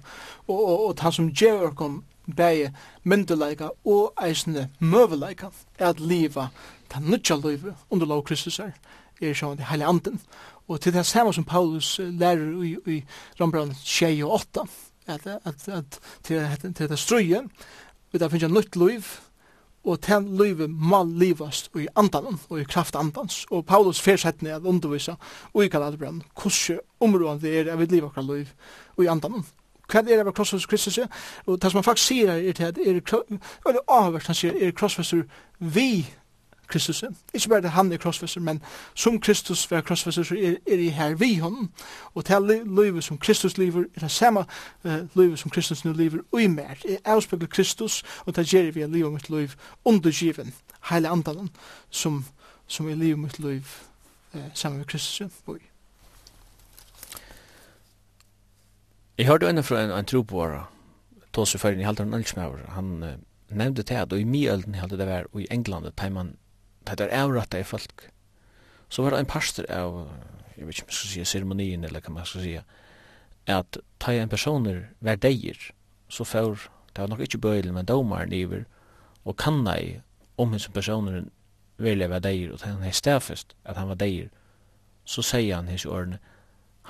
Og, og, og han som gjør oss bæði myndeleika og eisne møveleika at liva ta nutja løyve under lov Kristus er er sjående heile anden. Og til det samme som Paulus lærer i, i Rambrand 6 og 8, at, at, at til, til det strøye, vi da finnes nytt liv, og til livet må livast i andanen og i kraft andans. Og Paulus fersetne at undervisa og i kaladbrann hvordan områden det er at vi lever akkurat liv og i andanen hva er det av krossfester Kristus er? Og det som han faktisk sier er til at er, det avhvert han sier, er krossfester vi Kristus er. Ikke bare at han er krossfester, men som Kristus er krossfester, så er, er i her vi honom. Og til livet som Kristus lever, er det samme uh, livet som Kristus nu lever ui mer. Jeg avspegler Kristus, og det gjør vi at livet mitt liv undergiven, heile andanen, som, som er livet mitt liv uh, sammen med Kristus er. Jeg hørte ennå fra en, en tro på troboare, tås i førgen, jeg halte han ølsmøver, han uh, nevnte til at, og i miølden halte det var, og i England, at man, det er avrattet i folk. Så var det en pastor av, jeg vet ikke om jeg skal si, ceremonien, eller hva man skal si, at ta en personer hver deir, så får, det var nok ikke bøylen, men domaren iver, og kanna i, om hans personer virkelig være deir, og han er stafest at han var deir, så sier han hans i årene,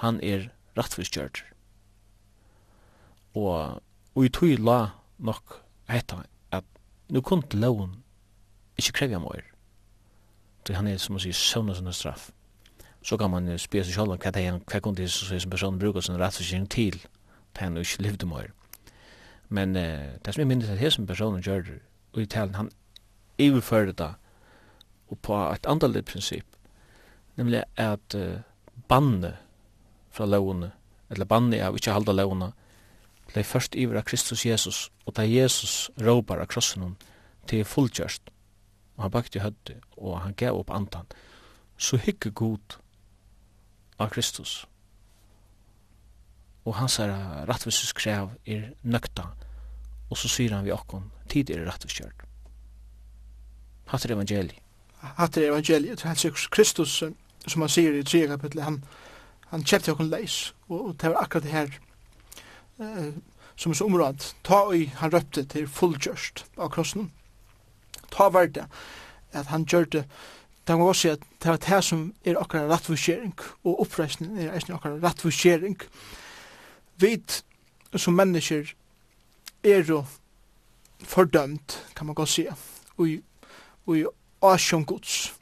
han er rettforskjørter og og i tog la nok hetta at nu kun til loven ikkje krevja mår til han er som å si søvna sånne straff. Så kan man spyr seg sjálf hva det er hva kundi som personen brukar sin rettsforsikring til til han ikkje levde mår men uh, det som jeg minnes at hesen personen gjør og i talen han iverfører det og på et andalig prinsipp nemlig at uh, banne fra lovene eller banne av ikkje halda lovene blei først iver av Kristus Jesus, og da Jesus råpar av krossen hon til fullkjørst, og han bakte i og han gav opp andan, så hygge god av Kristus. Og han sier at rattvisus krev er nøkta, og så syr han vi okkon, tid er rattvisuskjørt. Hattir evangeliet. Hatter evangeliet, hans Kristus, som han sier i 3 kapitlet, han, han kjepte okkon leis, og, og det var akkurat det her som er så områd, ta og han røpte til fullgjørst av krossen. Ta var det at han gjør det, det var også at det var det som er akkurat rattvisering, og oppreisning er akkurat rattvisering. Vi som mennesker er jo fordømt, kan man godt si, og i, og i asjon gods.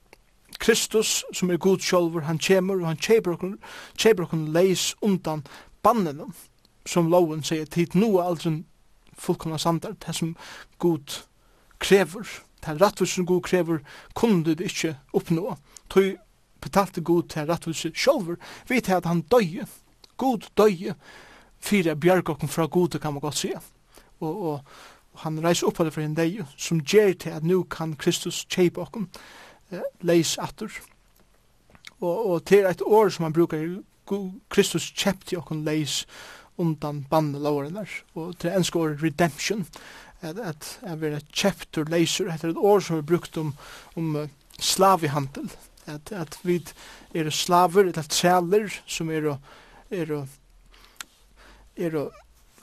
Kristus, som er god sjolver, han kjemur, og han kjeber okkur leis undan bannenum som loven sier, tid nu er aldri fullkomna sandar, det som god krever, det rattvis som god krever, kunne du det ikke oppnå. Tøy betalte god til rattvis sjolver, vi jeg at han døye, god døye, fyrir bjargokken fra god, kan man godt sige. Og, og, og han reiser opp av det for en deg, som gjer til at nu kan Kristus kjeipa okken, eh, leis atur Og, og til et år som han brukar, Kristus kjepte okken leis, undan bannelårenar. Og til ensk året redemption, at, at, er vera chapter laser at det år som vi brukt om, om slavihandel, at, at vi er slaver, eller træler, som er, er, er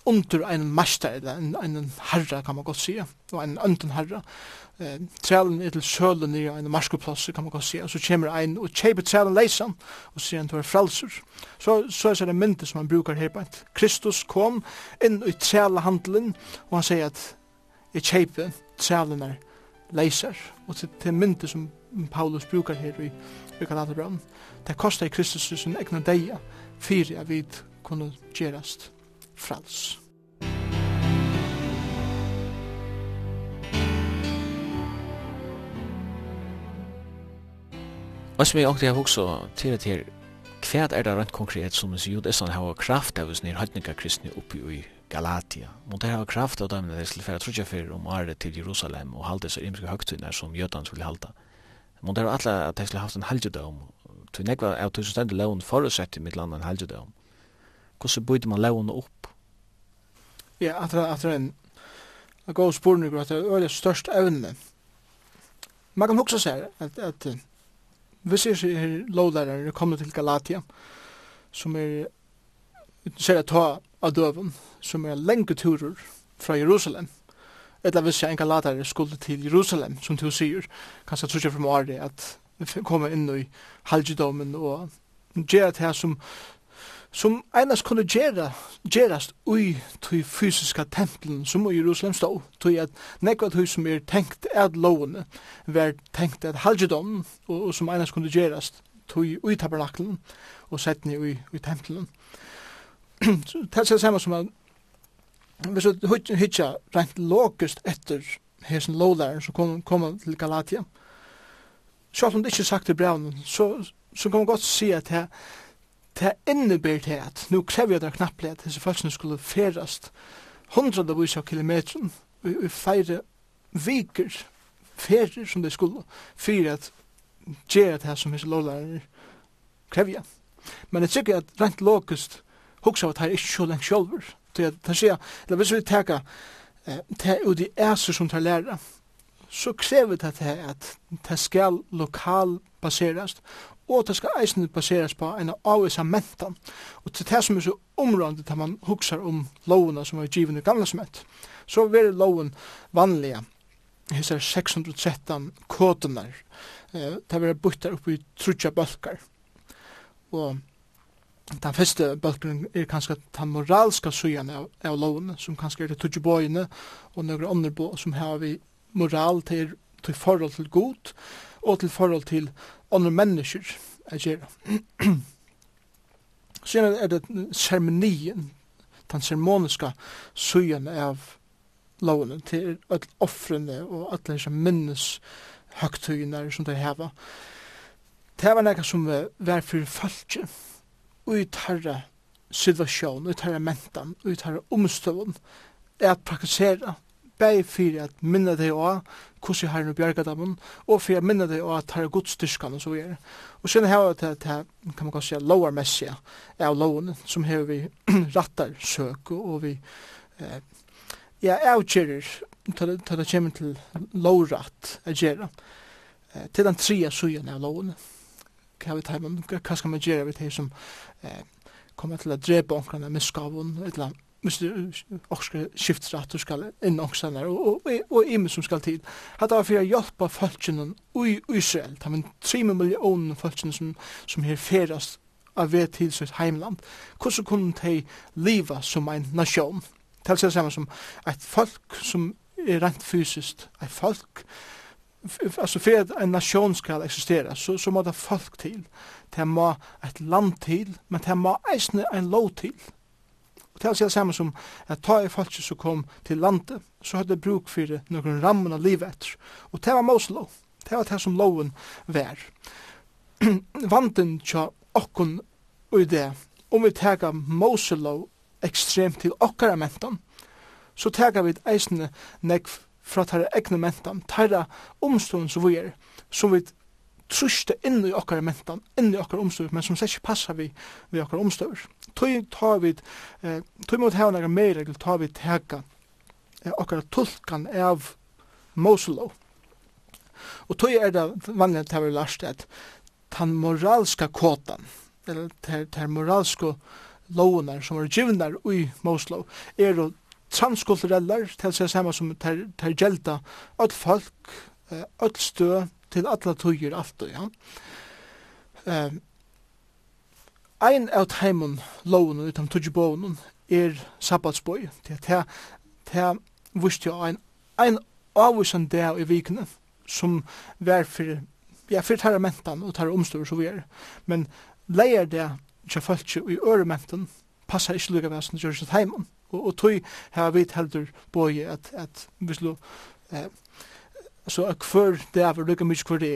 under en master, eller en, en herre, kan man godt sige, og en ønden herre. Eh, trælen er til sølen i en marskeplass, kan man godt sige, og så kommer en og kjøper trælen leisan, og sier han til er frelser. Så, så er det myndet som han brukar her, at Kristus kom inn i trælehandelen, og han sier at jeg kjøper trælen er leiser, og til, til myndet som Paulus brukar her i, i Galaterbrand. Det kostar Kristus sin egna deia, fyrir jeg vid kunne gjerast frals. Og som jeg også har også til at her, hva er det rent konkret som sier jo det sånn hava kraft av oss nir høytninga kristne oppi i Galatia. Må det hava kraft av dem det skulle færa trutja fyrir om året til Jerusalem og halde seg imenske høgtunar som jötan skulle halda. Må det hava alle at de skulle haft en halgjudom. Tu nekva av tusen stendig loven forutsett i mitt land en halgjudom. Hvordan bøyde man loven opp? Ja, at det er en en god spurning at det er øyelig størst evne. Man kan hukse seg at, at hvis jeg er lovlærer er kommet til Galatia, som er ser jeg ta av døven, som er lenge turer fra Jerusalem, eller hvis jeg en galater skulle til Jerusalem, som du sier, kanskje tror jeg fra Mari at komme inn i halvgidomen og gjøre det her som, som einast kunne gjera, gjerast ui tui fysiska templen som i Jerusalem stå, tui at nekva tui som er tenkt at lovene, var tenkt at halgedom, og, og som einast kunne gjerast tui ui tabernaklen, og setni ui, ui templen. Det er samme som at hvis du hitja rent logist etter hesen lovlæren som kom, kom til Galatia, Sjóttum om det ikke sagt i brevnen, så, så kan man godt si at det det innebär det at nu krever det knapplig at disse folkene skulle ferast hundrade vis av kilometren i feire viker ferir som de skulle fyrir at gjer det her som hese lovlærer krevja. Men jeg tykker at rent lokust hugsa at her ikke så lengt sjolver. Det er sier, eller hvis vi teka det ut i æser som tar læra, så krever det at det skal lokal baserast og det skal eisen baseres på en avvisa mentan. Og til det som er så området da man huksar om lovene som er givet i gamla smet, så er loven vanlige hessar 613 kodunar, eh, det vil byttar upp i trutja bølkar. Og den første bølgen er kanskje den moralska sujan av, av loven, som kanskje er det tutja bøyene, og noen andre bøy som har vi moral til, til forhold til god, og til forhold til andre mennesker er gjerne. Så er det seremonien, den seremoniska søyen av lovene til alle offrene og alle disse minnes høgtøyene som de har. Det var noe som var for falske, ut herre situasjonen, ut tarra mentan, ut tarra omstøvun, er at praktisera bæg fyrir at minna deg og hvordan herren og dem, og fyrir at minna deg og at her er godstyrskan og så videre. Og sen har vi det her, kan man kan si, lovarmessige av loven, som har vi rattar søk, og vi eh, ja, avgjerer, til det kommer til lovratt å gjerra eh, til den tria sugen av loven. Hva vi tar, hva skal man gjerra vi til som eh, kommer til å drepa omkring av et eller måste också skifta att du ska in också og, och och i som skal tid. Att det för att hjälpa folken i Israel. De men tre miljoner folken som som här färdas av ved till sitt hemland. Hur kunne de leva som en nation? Til seg samma som ett folk som är rent fysiskt, ett folk altså för en nation skal existera så så måste folk till. Det må ett land till, men det må eisne en lov till. Det er det samme som at ta i folk som kom til landet, så hadde bruk for noen rammen av livet etter. Og det var Moslov. Det var det som loven var. Vanten tja okkon i det, om vi tega Moselov ekstremt til okkara mentan, så tega vi eisne nekv fra tæra egne mentan, tæra omstående som vi er, som vi truste inn i okkar mentan, inn i okkar omstøver, men som sett ikke passa vi vi okkar omstøver. Tøy tar vi, eh, tøy mot hevna er meir regel, tar vi teka eh, okkar tulkan av Moselov. Og tøy er det vanlig at vi lærst at den moralska kåtan, eller ter, moralska lovunar som er givnar ui Moselov, er jo transkulturellar, til seg samme som ter, ter gjelda, öll folk, öll stø, til alla tøyer alt og ja. Ehm um, ein av teimun loven utan tøjebonen er sabbatsbøy. Det er det vurst jo ein ein avvisan der i vikene som vær for ja, for tar mentan og tar omstår så vi er. Men leier det tja folk i ørementen passar ikke lukka væsen gjør seg heimann. Og, og tøy her vi heldur bøy at, at vislo. eh, så at hver dag er lykka mykje hver det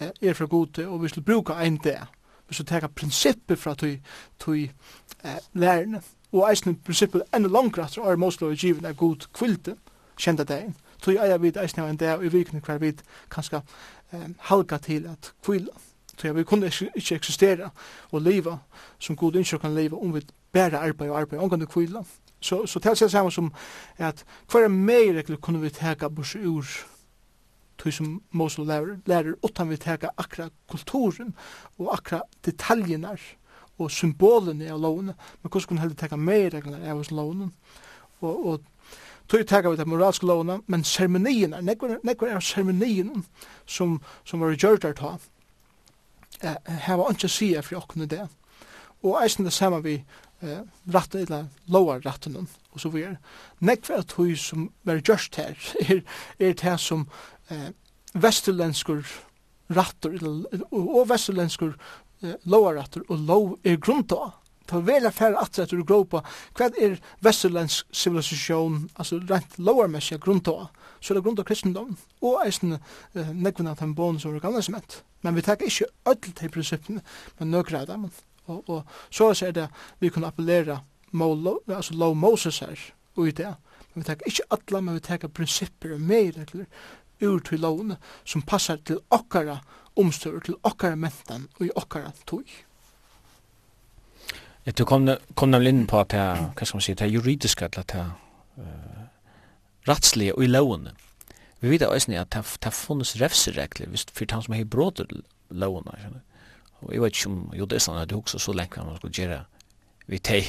er, er fra gode, og vi skal bruka ein dag. Vi skal teka prinsippet fra tui, tui eh, lærerne, og eisne prinsippet enda langt etter er Moslov i givet er god kvilte, kjenta dagen. Tui eier vi eisne av en dag i vikning hver vi kanska eh, halka til at kvila. Tui vi kunne ikke eksistera og leva som god innsjøk kan leva om vi bæra arbeid og arbeid, omgående til kvila. Så, så det er samme som at hver er meir kunne vi teka bors ur tog som Mosul lærer, lærer utan vi teka akra kulturen og akra detaljerna og symbolene av lovene, men hvordan kunne heller teka mer regler av hos lovene. Og, og tog teka vi det moralske lovene, men seremonierna, nekvar er seremonierna som, som var gjørt der ta, eh, her var ikke sier for åkne det. Og eisen det samme vi eh, rattet, eller lovar ratten, og så videre. Nekvar er tog som var gjørt her, er, er det som eh, vesterlenskur rattur og vesterlenskur eh, lovarattur og lov er grunta ta vel fer at at du gropa kvad er vesterlensk civilisation altså rent lovarmessig grunta så er grunta kristendom og eisen eh, nekvna tan bon som kan smet men vi tek ikkje øll til prinsippene men nøkra av dem og, og så er det vi kunne appellera Molo, altså lov Moses her, og i det. Men vi tek ikkje alla, men vi tek prinsipper og meir, eller ur til lovene som passar til okkara omstøver, til okkara mentan og i okkara tog. Ja, Du kom, kom nemlig inn på at det, hva skal man si, det er juridiske, eller det er uh, rettslige og i lovene. Vi vet også at det, det funnes refseregler for han som har brått lovene. Og jeg vet ikke om jo det er sånn at du også så lenge man skulle gjøre vi teg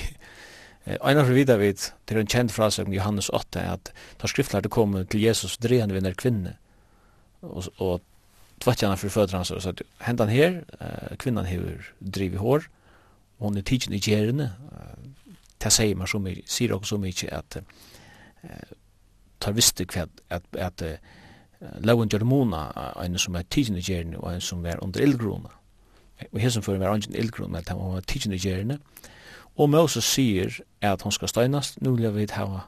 Einar for vidar vid, det er en kjent frase om Johannes 8, at da skriftlærte kom til Jesus, dre han vinner kvinne, og, og tvatt gjerne for fødder hans, og så hentan her, kvinnan hever driv i hår, og hon er tidsin i gjerne, det sier man så mye, sier også så mye at tar visste hva at, at, at loven gjør mona, en som er tidsin i gjerne, og en som er under ildgrona, og her som fyrir var ingen ildgrona, men han var tidsin i gjerne, og Og Moses sier at hon skal støynast, nu vil vi hava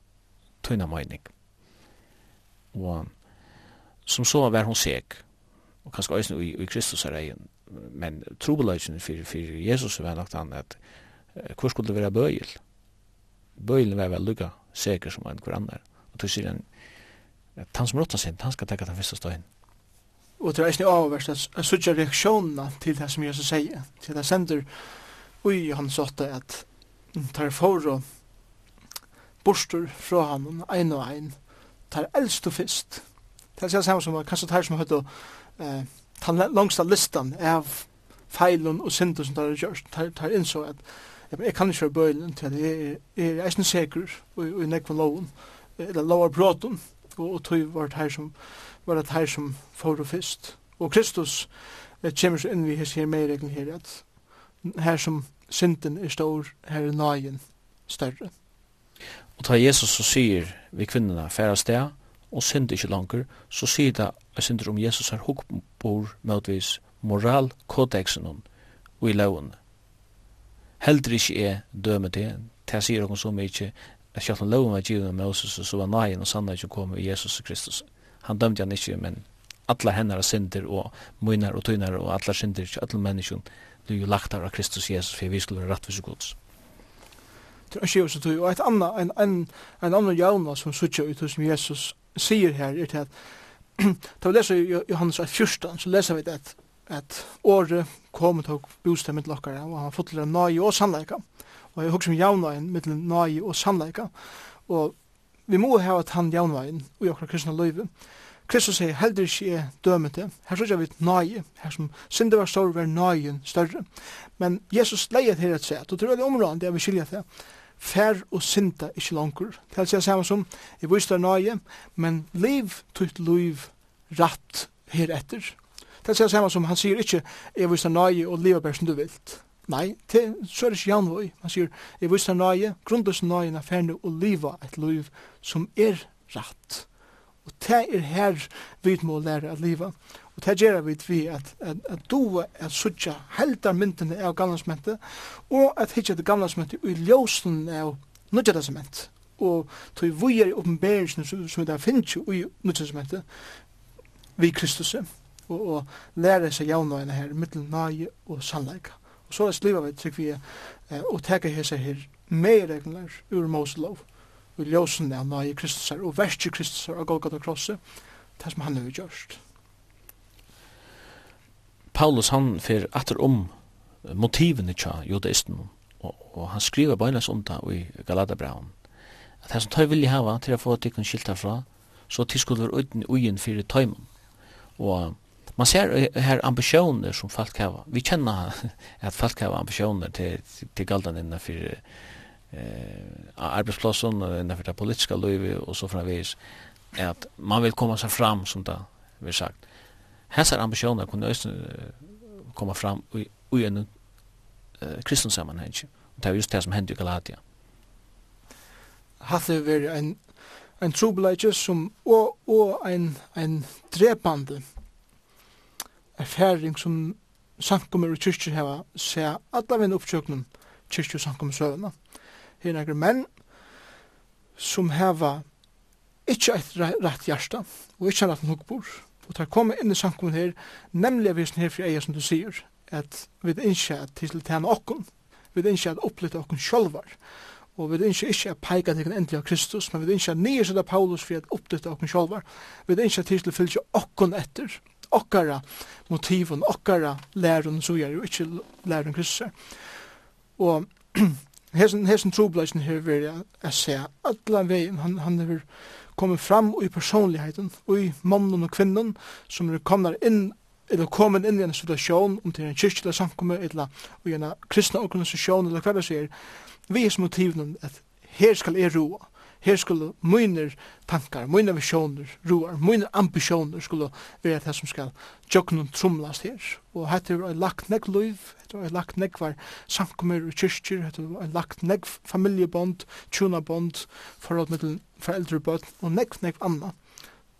tøyna møyning. Og som så var hon seg, og kanskje òsne i, i Kristus er egen, men trobeløysen for, for Jesus var nok han at hvor skulle det være bøyel? Bøyelen var vel lukka seker som en hverandre. Og tog sier han, at han som råtta sin, han skal tekka den første støyen. Og det er eisne avverst at jeg sutja reaksjonene til det som Jesus sier, til det sender ui han såtte at tar for borster fra han, ein og ein, tar eldst og fyrst. Det er samme som kanskje tar som høyt og eh, tar langsta listan av feilun og synder som tar gjørst, tar, tar innså at jeg kan ikke være bøylen til at jeg er eisen sikker og i nekva loven, eller lovar bråten, og tog var det her som var det her som for og fyrst. Og Kristus eh, kommer så inn vi hos her medreglen her at her som synden er stor, her er nøyen større. Og ta Jesus så sier vi kvinnerne, færa sted, og synd ikke langer, så sier det jeg synder om Jesus har hukkbor, møtvis moral kodexen og i loven. Heldur ikke er døme det, jeg sier dere som ikke, at selv om loven var givet av Moses, så var nøyen og sannet ikke komme i Jesus Kristus. Han dømte han ikke, men alla hennar synder og munar og tunar og alla synder, til alla menneskjum du jo lagt av Kristus Jesus for vi skulle være rettvis og gods. Det er ju så att ett en en en annan Jonas som sutja ut som Jesus säger här är det att då läser Johannes 14 så leser vi det at året kom och bostad mitt lokkare, og han fått til nöje og sannleika. Og jeg husker om jaunveien mitt nøye og sannleika. Og vi må ha at han jaunveien og okra kristna løyve. Kristus sier heldur ikke er dømete. Her så vi nøye, her som synder var større, var nøyen større. Men Jesus leier til et sett, og tror jeg det er områdende jeg vil skilja til, fær og synda ikke langer. Det er altså samme som, jeg viser deg nøye, men liv tutt liv ratt heretter. Det er altså samme som, han sier ikke, jeg viser deg nøye og liv bare som du vil. Nei, til, så er det ikke janvøy. Han sier, jeg viser deg nøye, grunnløs nøye, fær og liva et liv som er ratt. Og det er her vi må lære at liva. Og det gjør vi vi at, at, at du er suttja heldar myndene av gamlasmentet, og at hitja det gamlasmentet i ljósen av nudja. Og tog vi er i oppenberingen som vi da finnes i nudja vi Kristus, og, og lære seg javnøyene her, mittel nøye og sannleika. Og så er det sliva vi, trykker vi, og teka hese her, meir regler ur Moselov og ljósene av nøye Kristus og verste Kristusar og Golgata krosset, det som han har gjort. Paulus han fer atter om motivene tja judaisten og, og han skriver bøynes om det i Galatabraun at det som tøy vilje hava til å få tikkun skilta fra så tiskuller uten uien fyrir tøymon og man ser her ambisjoner som folk hava. Vi kjenner at folk hava ambisjoner til, til galdan innan fyrir eh arbetsplatsen och det politiska livet och så framvis att man vill komma sig fram som det vi sagt. Hessar ambitioner kunde kunna komma fram i en eh kristen sammanhang. Det är just det som hände i Galatia. Hade vi en en trobelage som og og ein ein drepande erfaring som samkommer i kyrkjer hava seg alla vinn oppsjøknen kyrkjer samkommer søvna her nekker menn som heva ikkje eit rett hjärsta og ikkje rett nokbor. Og tar komme inn i samkommet her, nemlig vi her fri eia som du sier, at vi innskje at til tjene okkun, vi innskje at opplita okkun sjolvar, og vi innskje ikkje at peika til endelig av Kristus, men vi innskje at nye sida Paulus fri at opplita okkun sjolvar, vi innskje at til fylgje okkun etter, okkara motivun, okkara lærun, så gjer jo ikkje lærun Kristus. Og hesen hesen trubleisen her ver ja at se alla vegin. Han han hevur komið fram i personligheten og i mannen og kvinnen som er komnar inn eller kommet inn i en situasjon om til en kyrkjelig samkomme eller i en kristna organisasjon eller hva det sier vi er som motivene at her skal jeg roa her skulle mine tankar, mine visjoner, roar, mine ambisjoner skulle være det som skal jokkenen trumlast her. Og hette er lagt negg liv, hette er lagt negg var samkommer og kyrkjer, hette er lagt negg familiebond, tjunabond, forhold mellom foreldre og negg, negg anna.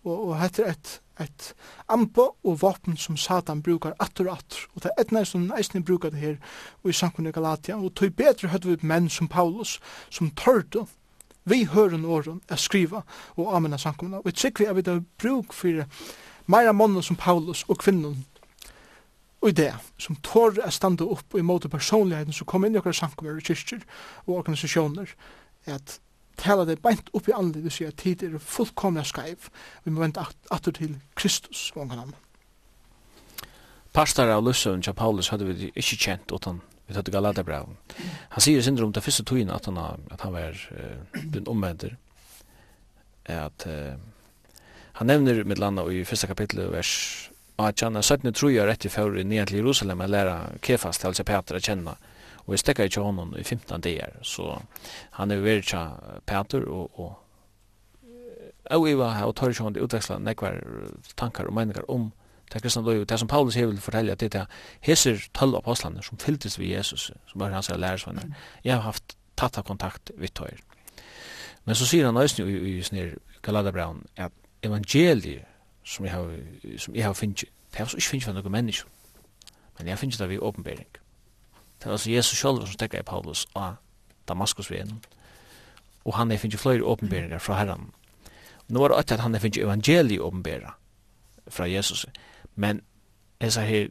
Og, og hette er et, et ampo og våpen som Satan brukar atter og atter. Og det er et som næsten brukar det her og i samkommer Galatia. Og tog bedre høyde vi menn som Paulus, som tørde vi høren åren er skriva og amena samkomna. Og jeg vi er vi det bruk for meira mannen som Paulus og kvinnen og det som tår er standa opp og imot personligheten som kom inn i okra sankumna og kyrkjer og organisasjoner at tala det beint opp i andre du sier at tid er fullkomna skreiv vi må vente atter til Kristus vangan ham Pastor av Lussøen, Paulus, hadde vi ikke kjent utan vi tatt galata bra. Han sier sindrom om det første togene at han, at han var uh, blitt omvendt, at uh, han nevner med landa i første kapittel vers 18, at 17 tror jeg rett i fjord i nye til Jerusalem, og lærer Kefas til seg Peter å kjenne, og jeg stekker ikke honom i 15 dager, så han er vært til Peter, og, og Og vi var her og tar ikke honom i utveksla nekvar tankar og meningar om det kristna liv, det som Paulus her vil fortelle, det er heser tølv apostlene som fylltes ved Jesus, som var hans lærersvenner. Jeg har haft tatt kontakt vidt tøyer. Men så sier han også i, i, i snir Galadabraun at evangeliet som jeg har, som jeg har finnet, det har ikke finnet for noen mennesker, men jeg finnet det ved åpenbering. Det er altså Jesus selv som stekker i Paulus av Damaskusveden, og han har finnet flere åpenberinger fra Herren. Nå er det at han har finnet evangeliet åpenberinger fra Jesus. Men jeg sier her,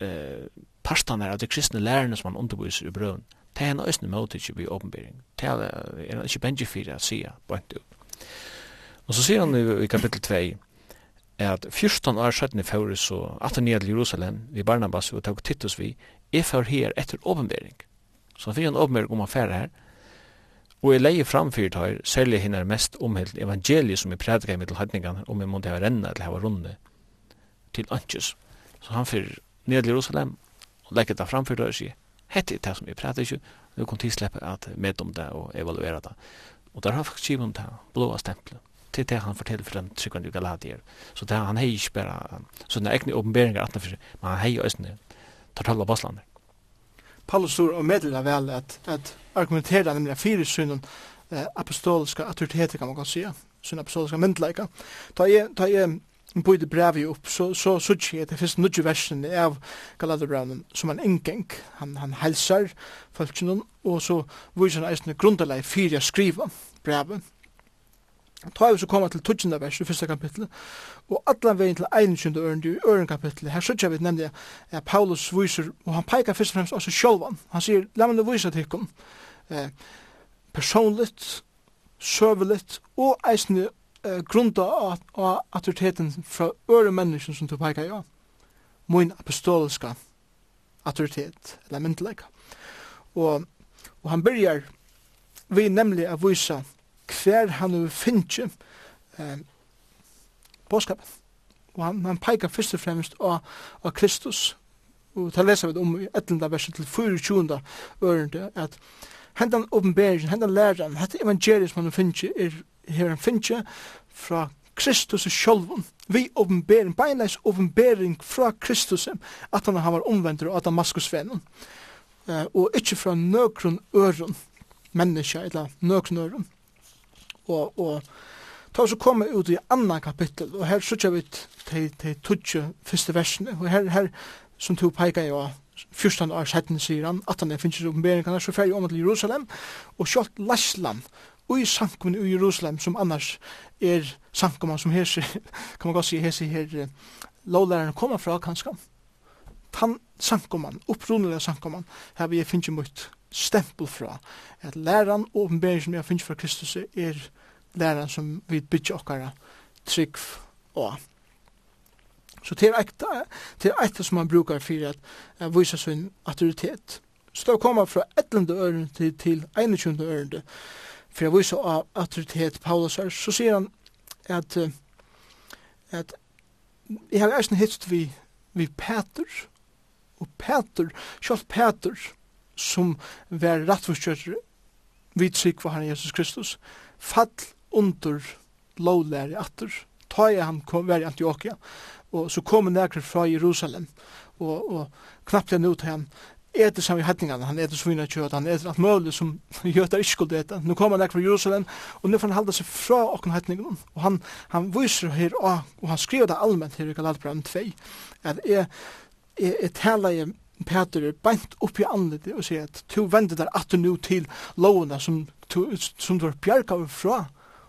eh, parstene av de kristne lærerne som han underviser i brøven, det er en øyne måte ikke ved åpenbering. Det er ikke benji for å si, bare ut. Og så sier han i kapittel 2, at 14 år siden fjore så at han ned til Jerusalem vi Barnabas og tog Titus vi er for her etter åpenbering så han fikk en åpenbering om affære her og jeg leier framfyrt her særlig henne er mest omhelt evangeliet som jeg prædikar i mittel om jeg måtte ha rennet eller ha runde til Antjus. Så han fyrir ned til Jerusalem og legger det framfor det og sier, hette er det som vi prater ikke, nu kom tilsleppe at med om det og evaluera det. Og der har faktisk kjivet om det blåa stempelet til det han forteller for den tryggvande i Galatier. Så det han hei ikke bare sånne egne åpenberinger at men han hei østene tar tala basslander. Paulus står og meddeler vel at, at argumenterer nemlig fire synen eh, apostoliska autoriteter kan man godt sige, synen apostoliska myndleika. Ta jeg, ta jeg bøyde brevet opp, så, så, så tje det finnes nødje versen av Galaterbraunen som han engeng, han, han helsar folkene, og så viser han eisne grunderleg fyrir å skriva brevet. Ta vi så koma til 12. vers i fyrsta kapitlet, og allan vegin til 21. øren, i øren kapitlet, her sutja vi nemlig at Paulus viser, og han peikar fyrst og fremst også sjolvan, han sier, la meg nu vise til ikon, eh, personligt, søveligt, og eisne eh, grunda av autoriteten fra øre mennesken som du peikar ja. Min apostoliska autoritet, eller myndelega. Og, og han byrjar vi nemlig a vise hver han er finne eh, påskapet. Og han, han peikar først og fremst av, av Kristus. Og ta lesa vi om i 11. verset til 24. ørende, at hendan åpenberingen, hendan læreren, hette evangeliet som han finner er her en finnje fra Kristus sjálvun. Vi åpenbering, beinleis åpenbering fra Kristus, at han var omvendur av Damaskusvennen. Uh, og ikkje fra nøkron øron, menneska, eller nøkron øron. Og, og ta oss å komme ut i anna kapittel, og her sutja vi til, til tutsi første versene, og her, her som to peikar jo, fyrstan år setten sier han, at han finnes ovenbering, han er så ferdig om til Jerusalem, og sjalt Laslam og i sankum i Jerusalem som annars er sankum som hese, kan man godt si hese her lovlæreren kommer fra kanskje. Tan sankuman, opprunnelige sankuman, her vi finnes mot stempel fra at læran og åpenbering som jeg finnes fra Kristus er læran som vi bygger okkara trygg og Så det er ekta, det er ekta som man brukar for at uh, vise sin autoritet. Så det kommer fra 11. ørende til, til 21. ørende for jeg viser av autoritet Paulus her, så sier han at, at jeg har eisen hittet vi, vi Peter, og Peter, kjalt Peter, som var rettforskjøtter vi trygg for han Jesus Kristus, fall under lovlære atter, ta i han kom, var i Antioquia, og så kom han nærkere fra Jerusalem, og, og knappt han ut han äter som i hedningarna, han äter svina kjøt, han äter alt mulig som jötar ikke skulle äta. Nå kommer han från Jerusalem og nå får han halda seg fra och hedningarna. Og han, han visar här, og han skriver det allmänt her i Galatbrand 2, at jeg, jeg, jeg taler jeg Peter er bænt opp i anledet og sier at du vender der at du nå til lovene som, tu, som du har bjerga fra.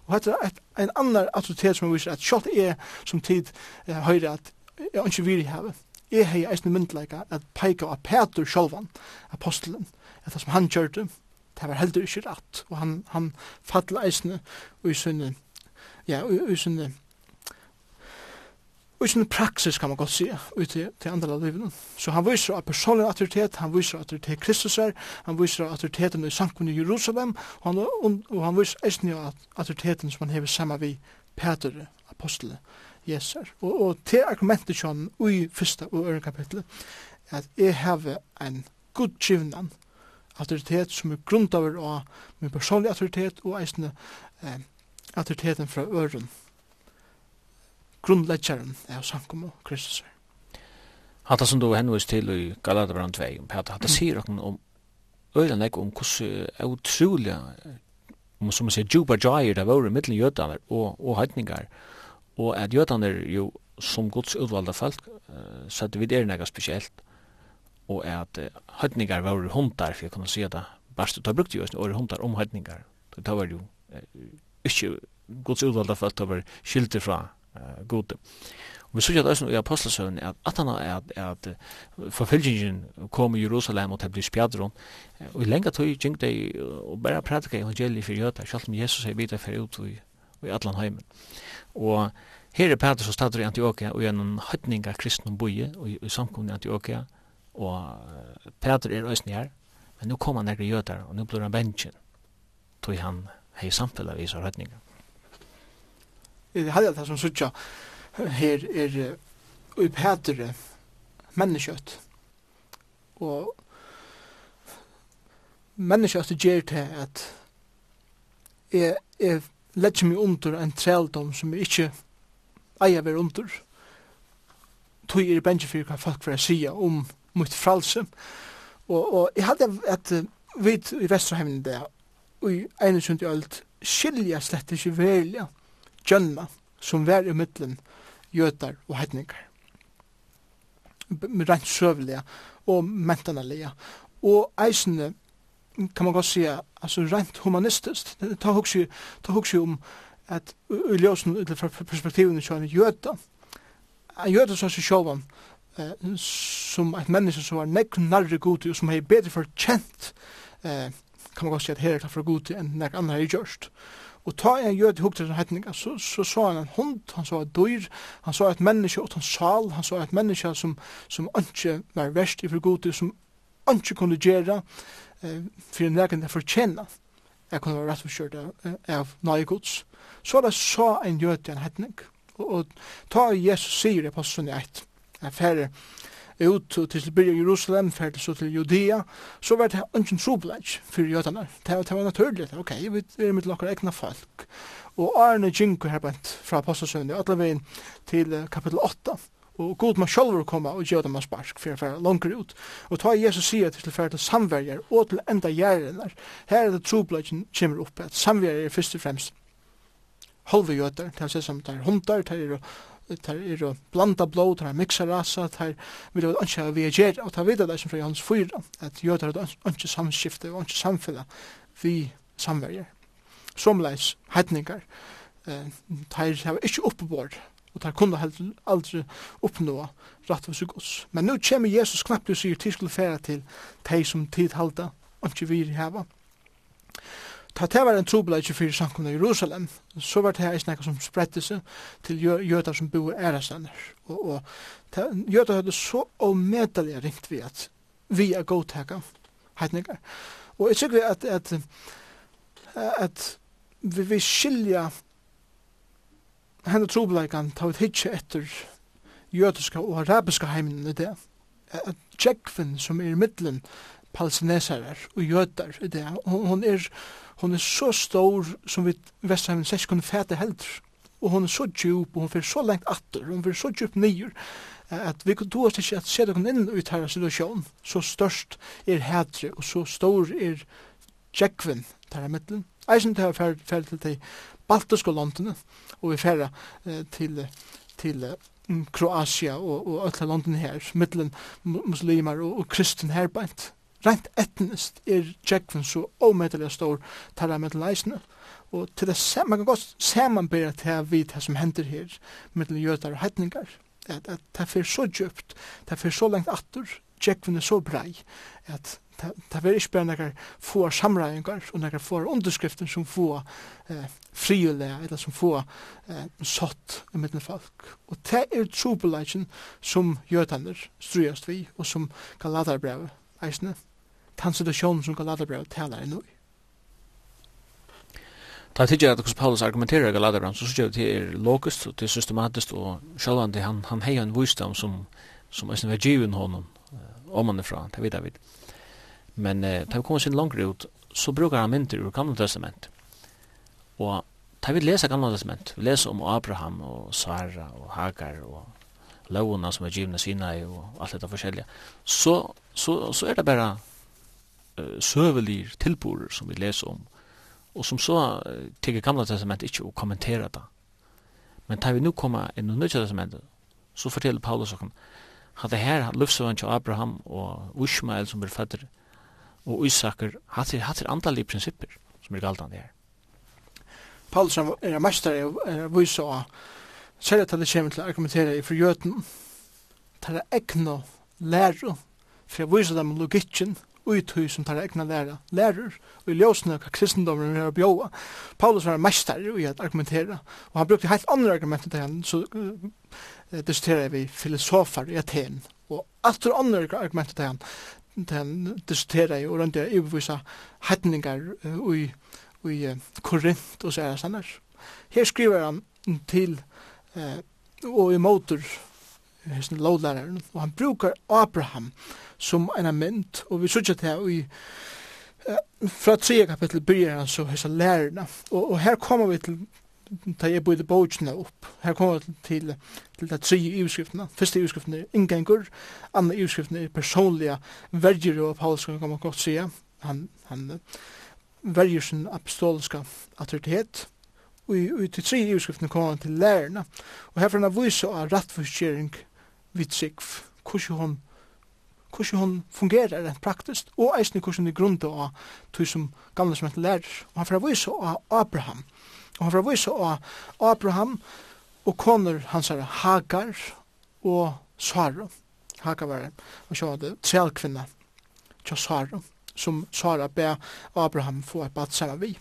Og hette er en annan autoritet som viser at sjalt er som tid eh, høyre at jeg ikke vil heve jeg hei eisne myndleika at peika av Petur sjolvan, apostelen, at det som han kjørte, det var heldur ikke rett, og han, han fattel eisne og i sunne, ja, og i sunne, og i sunne praksis kan man godt sige, ut til, til andre livene. Så han viser av personlig autoritet, han viser av autoritet Kristus er, han viser av autoriteten i sankun i Jerusalem, og han, og, og han viser eisne av autoriteten som han hever saman vi Petur, apostelen, Jesus. Og, og til argumentet kjønn i første og øre kapitlet, at jeg har en god kjivnan autoritet som er grunnt av min personlig autoritet og eisende eh, autoriteten fra øren grunnleggjeren av samkommet Kristus. Hatta som du henvis til i Galatabran 2, Peter, hatta sier okken om øyland ekko om hvordan utrolig, som man sier, djupa jair av var i middelen og, og heitningar, og at jødene jo som gods utvalda folk, uh, så at vi er nega spesielt, og at uh, høytningar var hundar, for jeg kunne si at det, bare du brukte jo åre hundar om heitningar det var jo uh, ikke gods utvalda folk, det var skilte fra uh, gode. Og vi sykja det i apostelsøvn, at at han er at, at forfølgingen kom i Jerusalem og til blir spjadron, og i lenga tog gikk det og bare prædika evangeliet for jødar, selv om Jesus er videre for ut i allan heimen. Og her er Petrus og stadur i Antioquia og gjennom høytning av kristne boie og i, i samkomne i Antioquia og Petrus er òsne her men nu kom han nekker jøtar og nu blir han bensjen tog han hei samfellet av isar høytninga. Jeg hadde det som suttja her er i Petrus menneskjøtt og menneskjøtt gjer til at jeg, jeg legger meg under en trældom som jeg ikke eier være under. Tog er bensje for hva folk vil si om mitt fralse. Og, og jeg hadde at vi i Vesterheimen det, og i ene sund i alt, skilja slett ikke velja gjønna som vær i middelen jøtar og heidningar. Rent søvelige og mentanalige. Og eisene kan man godt sige, altså rent humanistisk, ta hugsi, ta hugsi om at i ljósen ut perspektiven i sjón jöta. A jöta so sjálvan eh som et menneske som var nekk narri gudi og sum hevur betri fortjent eh kan man godt sige at her er for gudi enn nekk annar hei gjørst. og ta en jød hugt til hetninga så så så han en hund han så et dyr han så et menneske utan sal, han så et menneske som, som anki var verst i for gott som anki kunne gjera eh, for en legen for tjena jeg kunne være rett og kjørt av nøye gods. Så er det så en jød i en hetning. Og, ta Jesus sier det på sånn i eit. Jeg færre ut til byrja Jerusalem, færre så til Judea, så var det ungen trobladj for jødene. Det var, det var naturlig, ok, vi er mitt lakker egna folk. Og Arne Jinko her bant fra Apostelsønne, alle veien til kapittel 8, og god man sjálfur koma og gjør dem man sparsk for å fære langer ut. Og ta Jesus sier til fære til samverjar og til enda gjerrenar. Her er det trobladjen kommer opp at samverjar er først og fremst halve gjøter, til å se som det er hundar, det er tar er blanda blod, tar mixa rasa, tar vil jo ikke vi er og tar vidar det som fra hans 4, at jøtar at ikke samskifte og ikke samfella vi samverger. Somleis heitningar, eh, tar hava ikke oppebord og der kunne heller aldri oppnå rett og gods. Men nu kommer Jesus knappt og sier til skulle fære til de som tid halda, og ikke vi heva. Ta det var en trobla i 24 samkomna i Jerusalem, så var det her snakka som spredte seg til jøder som bor i æresander. Og, og ta, jøder hadde så omedelig ringt vi at vi er godtaka heitningar. Og jeg tykker vi at, at, at, at vi, vi skilja henne trobleikan ta ut hitje etter jødiska og arabiska heimen i det. At tjekven som er i middelen palestinesarar og jødar i det, hon er, hon er så stor som vi vestheimen seks kunne fæte heldur. Og hon er så djup, og hon fyrir så lengt atter, og hon fyrir så djup nyer, at vi kunne oss ikke at se dere inn ut her situasjon, Så størst er hætre, og så stor er tjekven der i middelen. Eisen til å fære til de baltiske landene, og vi færre eh, til, til um, Kroatia og, og alle landene her, middelen muslimer og, og kristen herbeint. Rent etnist er tjekkven så omedelig stor tala med leisene. og til det man kan godt bedre til vi det som hender her, middelen jødar og hetningar, at, at det er så djupt, det er så lengt atter, tjekkven er så brei, at det er ikke bare noen få samreininger og noen få underskrifter som få eh, friulige, eller som få eh, satt i midten folk. Og det er trobeleisen som jødene strøyest vi, og som Galaterbrevet eisne. den situasjonen som Galaterbrevet taler i nå. Ta tidja at hos Paulus argumenterar Galaterbrevet, så sier det er logiskt, og det er systematiskt, og sjálfandi han, han heier en visdom som, som er var given honom, om han er fra, det vet jeg vidt. Men eh, da vi kommer sin langere ut, så brukar han mynter ur gamla testament. Og da vi leser gamla testament, vi leser om Abraham og Sara og Hagar og lovene som er givna Sinai og alt dette forskjellige, så, så, så er det bare uh, søvelige tilborer som vi leser om, og som så uh, tigger gamla testament ikke å kommentere det. Men da vi nu kommer inn i nødvendig testamentet, så forteller Paulus oss at det her, løftsøven til Abraham og Ushmael som blir født, og Isaker hatt er, hatt er andalige prinsipper som er galdande her. Paulus er en i er, vysa og særlig at det kommer til å argumentere i forgjøten tar det egna lærer for jeg vysa dem logikken uthøy som tar egna lærer lærer og i ljøsene hva kristendommen er å bjåa Paulus var mestar i å argumentere og han brukte helt andre argumenter til han så uh, diskuterer vi filosofer i Aten og alt er andre argumenter til han den diskuterar ju och den där övervisa hattningar i i Korint och så här annars. Här skriver han till eh, och i motor hesten lovlæreren, och han brukar Abraham som en mynd, og vi sørger det her i fra 3 kapitel börjar han så hesa lärarna och och här kommer vi till da jeg bøyde bøyde opp. Her kommer vi til, til de tre ivskriftene. Første ivskriften er inngengur, andre ivskriften er personlige verger av Paulus, kan man godt si. Han, han verger sin apostoliske autoritet. Og i, og i til tre ivskriften kommer han til lærerne. Og herfra han viser av rettforskjering vidt seg hvordan hun hvordan hon fungerer rent praktisk, og eisne hvordan det grunda av tog som gamle som heter lærer. Og han får vise av Abraham. Og han får vise av Abraham og koner hans her Hagar og Sara. Hagar var det, og så var det trelkvinna til Sara, som Sara be Abraham få et bad sammen vi.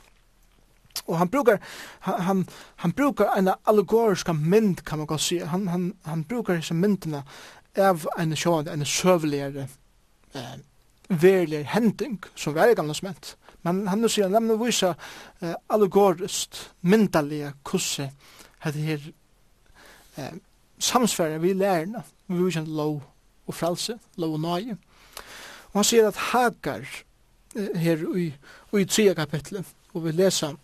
Og han brukar han han, han brukar en allegorisk mynd kan man godt si. Han han han brukar disse myndene av en sjående, en søvligere eh, verlig hending som var i gamle smett. Men han nu sier han, lemne vise eh, allegorist, myndalige kusse, hette her eh, samsfære vi lærerne, vi vise lov og frelse, lov og nøye. Og han sier at Hagar eh, her i, i tredje kapitlet, og vi leser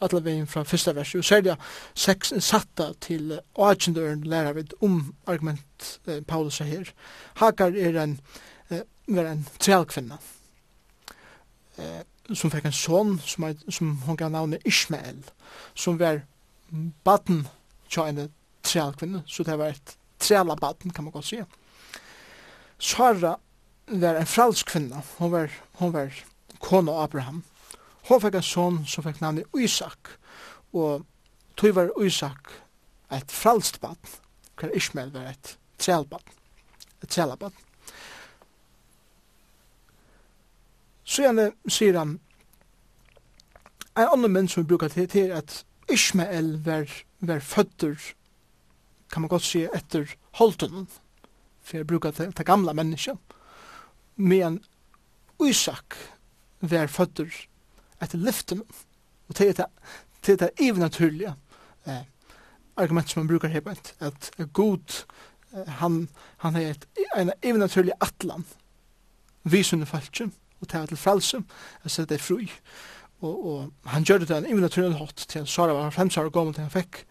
alla vegin fra fyrsta verset, og særlig seks satta til åkjendøren lærer vi om argument eh, Paulus er her. Hagar er en, eh, er en trelkvinna. Eh, som fikk en son som, er, som hun gav navnet Ishmael, som var baden til en trealkvinne, så det var et treala baden, kan man godt si. Sara var en fralsk kvinna, var, hun var kona Abraham. Hun fikk en son som fikk navnet Isak, og tog var Isak et fralst baden, hver Ishmael var et trealbaden, et trealabaden. Så gjerne sier han, en annen menn som vi brukar til, til at Ishmael var, var føtter, kan man godt si, etter holden, for jeg brukar til, til gamla mennesker, men Isak var føtter etter lyften, og til det, til det evnaturlige eh, argument som man brukar her, at, at god, eh, han, han har et, en evnaturlig atlan, visende falskjent, og ta til frelse, jeg sette det fri. Og, og han gjør det til en immunaturen hatt til en Sara var fem Sara gammel til han fikk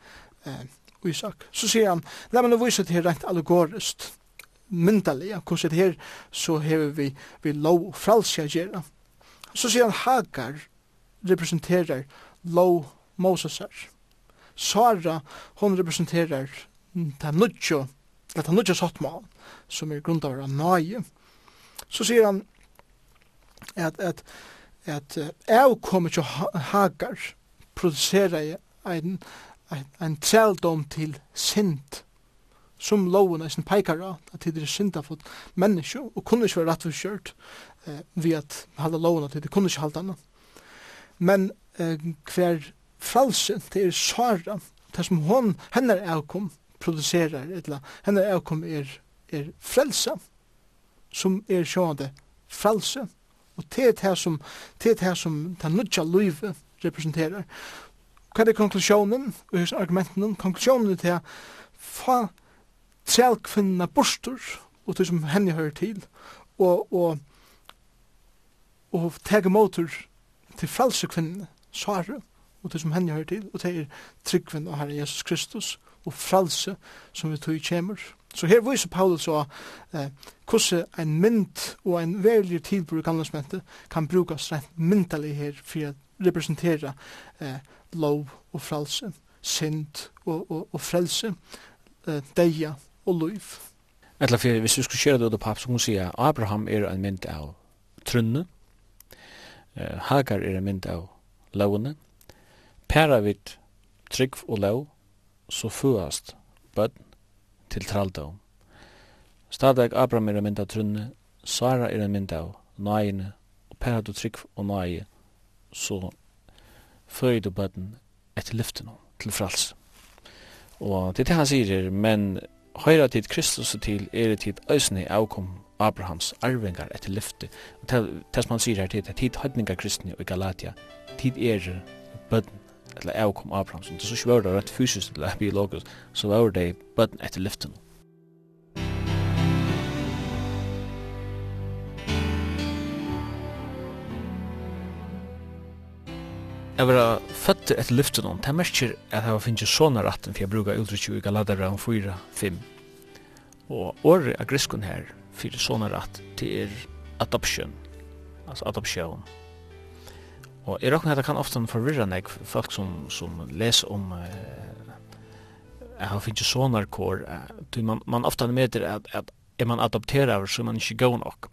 eh, Isak. Så sier han, la meg nå vise til rent allegorist, myndelig, hvordan det her så hever vi, vi lov frelse å gjøre. Så sier han, Hagar representerer lov Mosesar. Sara, hon representerer den nudjo, den nødjo sattmål, som er grunnt av nøye. Så sier han, at, at, at er kommer til Hagar producerer ein ein ein trældom til sint som loven er sin peikar av at til er synda for menneske og kunne ikke være rett for kjørt eh, ved at halda loven at det kunne ikke halda anna men eh, hver fralse det er Sara det som hon hennar avkom producerar etla hennar avkom er, er frelsa som er sjående fralse Og det er det som, det er det som den nødja livet representerer. Hva er konklusjonen? Og hos argumenten, konklusjonen er til fa trelkvinna borster og det som henne hører til og, og, og tege motor til frelsekvinnene, svare og det som henne hører til og det er tryggvinna Herre Jesus Kristus og frelse som vi tog i kjemur. Så her viser Paulus så eh, hvordan en mynd og en veldig tilbruk gamle kan brukes rent myndelig her for å representere eh, lov og fralse, synd og, og, og frelse, eh, deia og liv. Etla fyrir, hvis vi skulle kjøre det ut av papp, så kan vi si at Abraham er en mynd av trunne, eh, Hagar er en mynd av lovene, Pera vid trygg og lov, så fuast bøtten, til traldom. Stadag Abraham er en mynd av trunne, Sara er en mynd av nøyene, og per du trygg og nøye, så føyer du bøtten etter lyften til frals. Og det er det han sier, men høyra tid Kristus til er tid øsne avkom Abrahams arvingar etter lyfte. Og det, det som han sier her, det er tid høytningar kristne i Galatia, tid er bøtten eller jeg kom Abraham, så det er så ikke var det rett fysisk eller biologisk, så var det bøtten etter lyften. Jeg var født etter lyften, det er merker at jeg finner sånne retten, for jeg bruker utrykker i Galadera om 4-5. Og året av grisken her, for sånne rett, til adoption, altså adoption, Og jeg råkner at det kan ofte forvirra nek folk som, som leser om uh, jeg har finnet sånne kår, uh, man, man ofte med at, at er man adopterer så er man ikke god nok.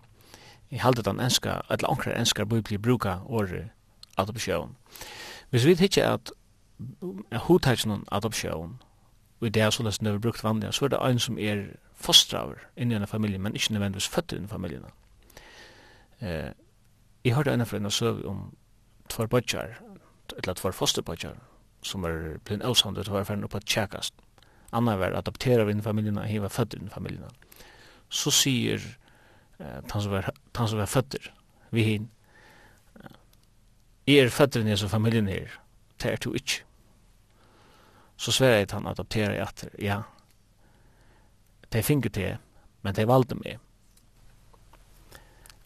Jeg halde den enska, eller ankra enskar bibli bruka året adoption. Hvis vi hittir at hodtætsen noen adoption, og det er sånn som det er brukt vanlig, så er det en som er fostraver inni en familie, men ikke nødvendigvis født i familien. Eh, jeg hørte en av fra en søv om tvær bøtjar, eller tvær fosterbøtjar, som er blin avsamde til var ferdig oppe at tjekast. Anna var adaptera vinn familjena, hiva født vinn familjena. Så sier eh, han som var, var fødder, vi hin, er fødderen i som familien her, det er to ikke. Så sverre jeg at han adopterer jeg etter, ja, er finger til, men det er valgte meg.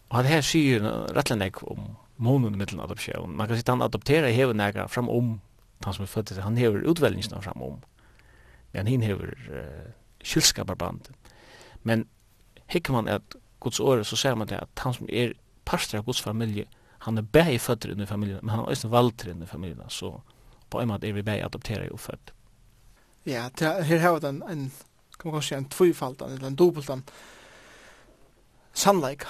Og det her sier rettelig om månen i middelen adoption. Man kan säga att han adopterar hever nägra framom han som är född. Han hever utväljningsna framom. Men han hever uh, kylskaparband. Men hickar man att Guds året så ser man det att han som är pastor av Guds familje, han är bäg född i familjen, men han är också valt i familjen. Så på en måte är vi bäg adopterar och född. Ja, det här har den en kan man kanske en tvåfaldan eller en dubbeltan sannleik.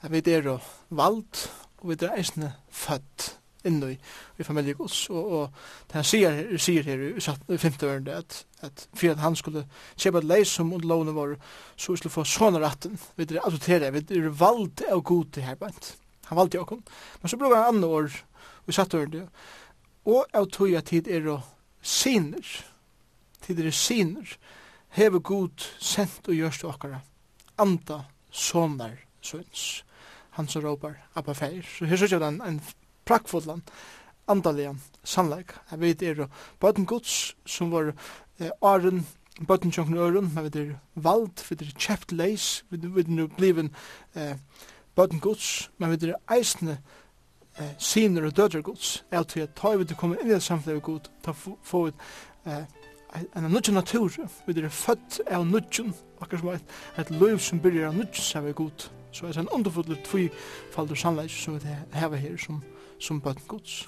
Jag vet det är vald og vi er eisne født inn i, i familie Guds. Og, og det han sier, sier her i 5. verden at, at for at han skulle kjøpe et leis som under lovene våre, så vi skulle få sånne ratten. Vi er adoptere, vi er valgt av god til her bænt. Han valgte jokken. Men så bruker han andre år vi satt over det, Og av tog at tid er å siner, tid er siner, heve god sendt og gjørst okkara, anda sånar sønns han som råpar Abba Feir. Så her synes jeg en, en prakkfodlan, andalian sannleik. Jeg vet er bøten gods som var eh, åren, bøten tjokken øren, men vi er vald, vi er kjept leis, vi er nu bliven eh, bøten gods, men vi er eisne eh, sinner og dødre gods. er til at ta vi til å komme inn i det samfunnet god, ta få ut eh, en nødja natur, vi er født av nødja, akkur som et, et liv som byrjar av nudgen, sier vi god. Så er det en underfull tvoi falder sannleik som vi hever her som, som bøtten gods.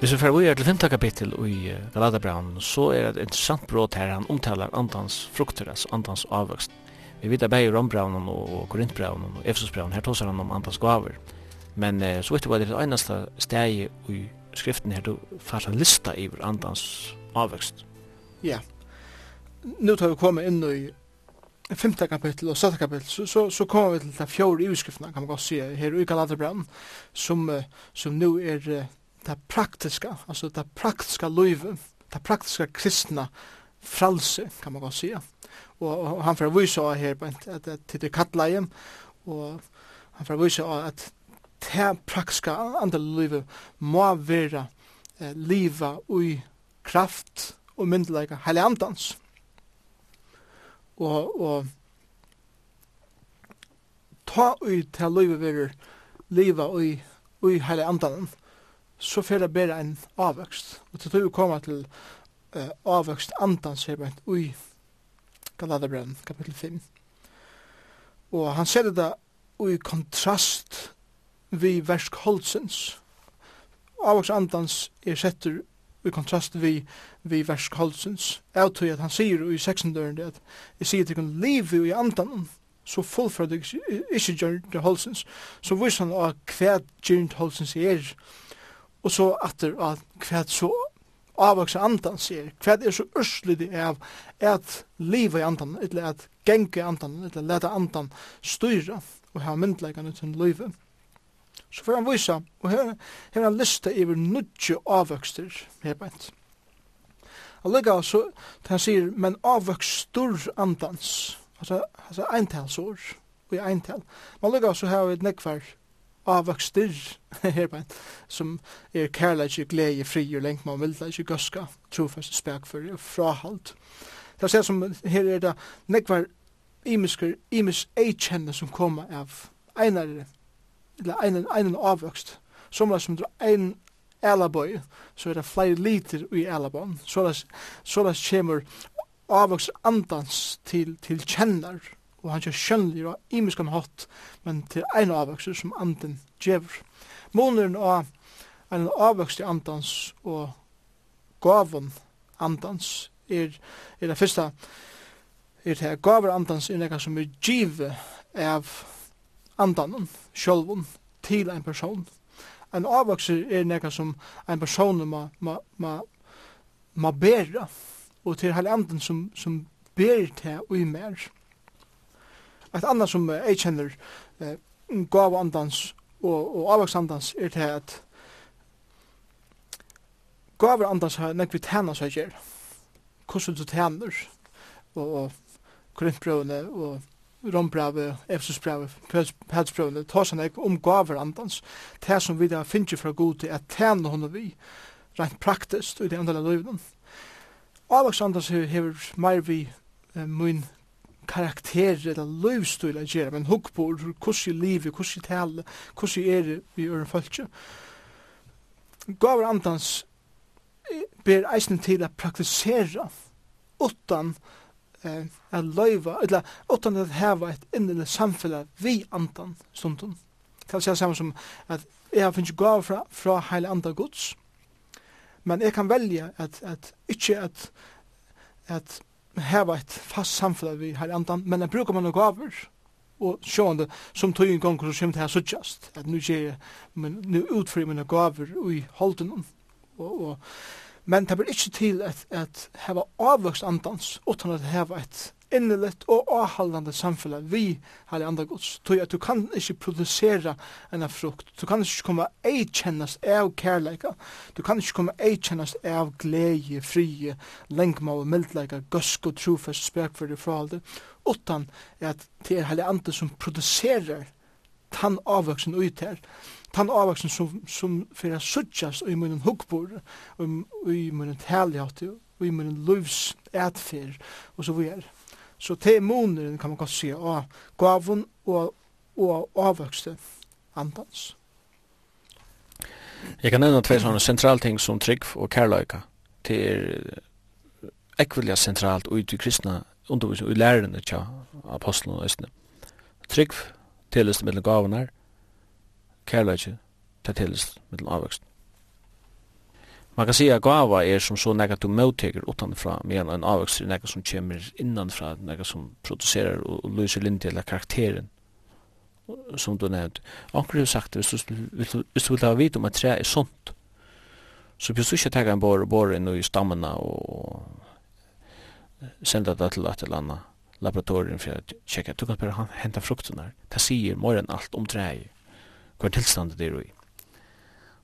Hvis vi får vi til femte kapittel i Galaterbraun, så er det et interessant brot her han omtaler andans frukter, altså andans avvokst. Vi vet at begge Rombraunen og Korintbraunen og Efsusbraunen, her tåser han om andans gaver. Men eh, så vet vi hva det er det eneste steg i skriften her, du færs en lista iver andans avvekst. Ja. Nu tar vi kommet inn i femte kapittel og sjette kapittel, så, så, så kommer vi til de fjore ivskriftene, kan man godt si, her i Galaterbrand, som, som nu er det praktiska, altså det praktiska livet, det praktiska kristna fralse, kan man godt si. Og, og han får vise her på at, at, at det er kattleie, og han får vise at det praktiska andelivet må være eh, liva ui kraft og myndelega heilig andans. Og, og ta ui til livet verer liva ui, ui heilig andans, så fyrir det bare en avvøkst. Og til du kommer til uh, avvøkst andans her bænt ui Galaterbrennen, kapittel 5. Og han ser det da ui kontrast vi versk holdsens. Avvaks andans er setter i kontrast vi, vi versk holdsens. Avtøy at han sier i seksendøren det at jeg sier til kun liv i andan så fullført ikke gjør holdsens. Så viser han av hva gjør holdsens er og så atter at hva så avvaksa andan sier, hva er så urslidi av at liva i andan, eller at genge andan, eller leta andan styra og ha myndleikane til livet. Så får han visa, og her har han lista iver nudje avvokster, her beint. Og Allega, så han sier, men avvokstur andans, altså, altså eintalsår, og i eintal. Men allega, så har vi et nekvar avvokster, her bænt, som er kærleik, glede, fri, og lengt, man vilda, ikke gøska, trofast, spekfyr, og frahald. Det er som her er det nekvar imisker, imis eikjenne som koma av einare eller en, en avvøkst. Som det som drar en elabøy, så er det flere liter i elabøyen. Så det, så det kommer avvøkst andans til, til kjenner, og han kjør kjønnlig og imiskan hatt, men til en avvøkst som anden djever. Måneren av en avvøkst i andans og gaven andans er, er det første er det gaver andans er nekka som er give av andanen, sjølvun, til ein person. En avvokser er nekka som ein person ma, ma, ma, ma bera, og til heil anden som, som ber til ui mer. Et annet som jeg kjenner eh, gav andans og, og avvoksandans er til at gav andans har nekvi tæna seg gjer. Hvordan du tæner, og, og korintbrøvene, og rombrave, efsusbrave, pelsbrøvene, ta seg nek om gaver andans, det som vi da finner fra god til at tjene henne vi, rent praktisk, i det andre løyvnen. Avvaks andans hever meir vi eh, mun karakter eller løyvstil å gjerra, men hukk på hvordan livet, hvordan tale, hvordan er det vi gjør en følelse. Gaver andans ber eisen til å praktisere utan å eh, at løyva, eller utan at heva et innelig samfunnet vi andan stundun. Kan jeg samme som at jeg har finnst gav fra, fra heile andan gods, men jeg kan velja at, at ikke at, at heva et fast samfunnet vi heile andan, men jeg brukar man noen gaver, og sjående som tog en gang som kommer til her suttjast, at nu, nu utfri mine gaver i holden, og, og Men det blir ikke til at, at heva avvokst andans, utan at heva et inneligt og avhaldande samfunn vi har i andre gods. Tog at du kan ikke produsera enn frukt. Du kan ikke komme eikjennes av kærleika. Du kan ikke komme eikjennes av glede, frie, lengma og mildleika, gusk og trofest, spekfyrde, forhalde, utan at det er heilig andre som produserer tann avvoksen ut her, tann avvoksen som, som fyrir a suttjas i munnen hukkbor, i munnen taljaut, i munnen luvs etfyr, og så videre. Så te imuneren kan man godt si, av gavun og, og avvakste andans. Jeg kan nevna tve sånne sentrale ting som trygg og kærløyka. Det er ekvelja sentralt ut i kristna undervisning og lærerne tja apostlen og østene. Trygg tillist mellom gavunar, kærleiki, ta tillist mellom avvöxten. Man kan säga att gava er som så nekka du møtteker utanfra, medan en avvöxt er som kommer innanfra, nekka som producerar og lyser lindig eller karakteren som du nevnt. Anker har sagt, hvis du, hvis du vil ha vite om at tre er sunt, så blir du ikke tega en bor bor inn i stammena og senda det til et eller annet laboratorien for å checka tog du kan bare frukten fruktene. Det sier mer enn alt om treet, hver tilstand det er i.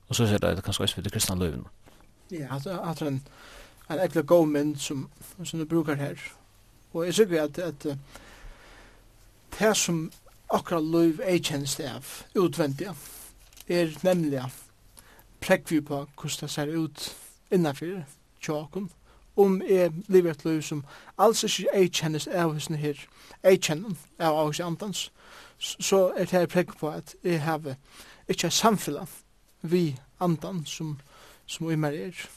Og så ser det at det kanskje det kristna løven. Ja, at det er en, en ekle gåmynd som, som du brukar her. Og jeg så at, at det som akkurat løv er kjennst av utvendig, er nemlig prekvi på hvordan det ser ut innanfyr tjåkon om jeg lever et liv som alls ikke jeg kjennes av hos her, jeg kjenner av hos andans, så er det her preg på at jeg har ikke samfella vi andan som, som vi mer er.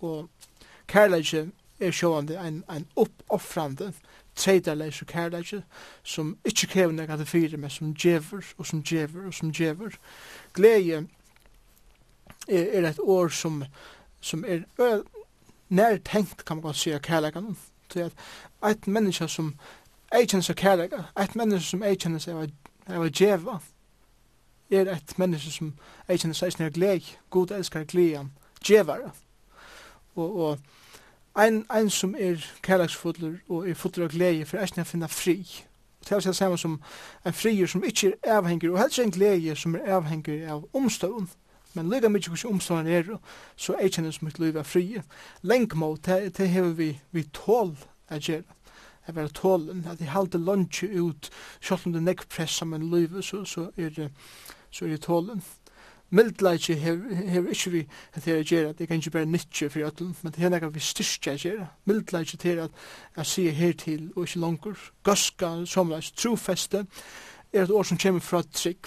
Og kærleikje er sjående en, en oppoffrande, tredaleis og kærleikje, som ikke krever nek at det fyre, men som djever, og som djever, og som djever. Gleie er, er et år som, som er nær tenkt kan man godt sige kærleikan Så at eit menneske som ei kjenner seg kærleika, eit menneske som ei kjenner seg av djeva, er eit menneske som ei kjenner seg snar gled, god elskar gleian djevare. Og, og ein, ein som er kærleiksfodler og er fodler av glede for eisne å finne fri. Og det er det samme som en frier som ikke er avhengig og helst en glede som er avhengig av omstående men lika mykje hos omsorgen er, så er ikke kjennes mitt liv er frie. Lengmå, det det hever vi, vi tål å gjøre Jeg vil tålen, at jeg halte lunge ut, selv om det nekk pressa min liv, så, så er det så er det tålen. Mildleitje hever ikke vi at det er gjerra, det kan ikke bare nittje for jøtlen, men det er nekka vi styrstja jeg gjør. Mildleitje til at jeg sier her til, og ikke langer. Gaska, somleis, trofeste, er et år som kommer fra trygg.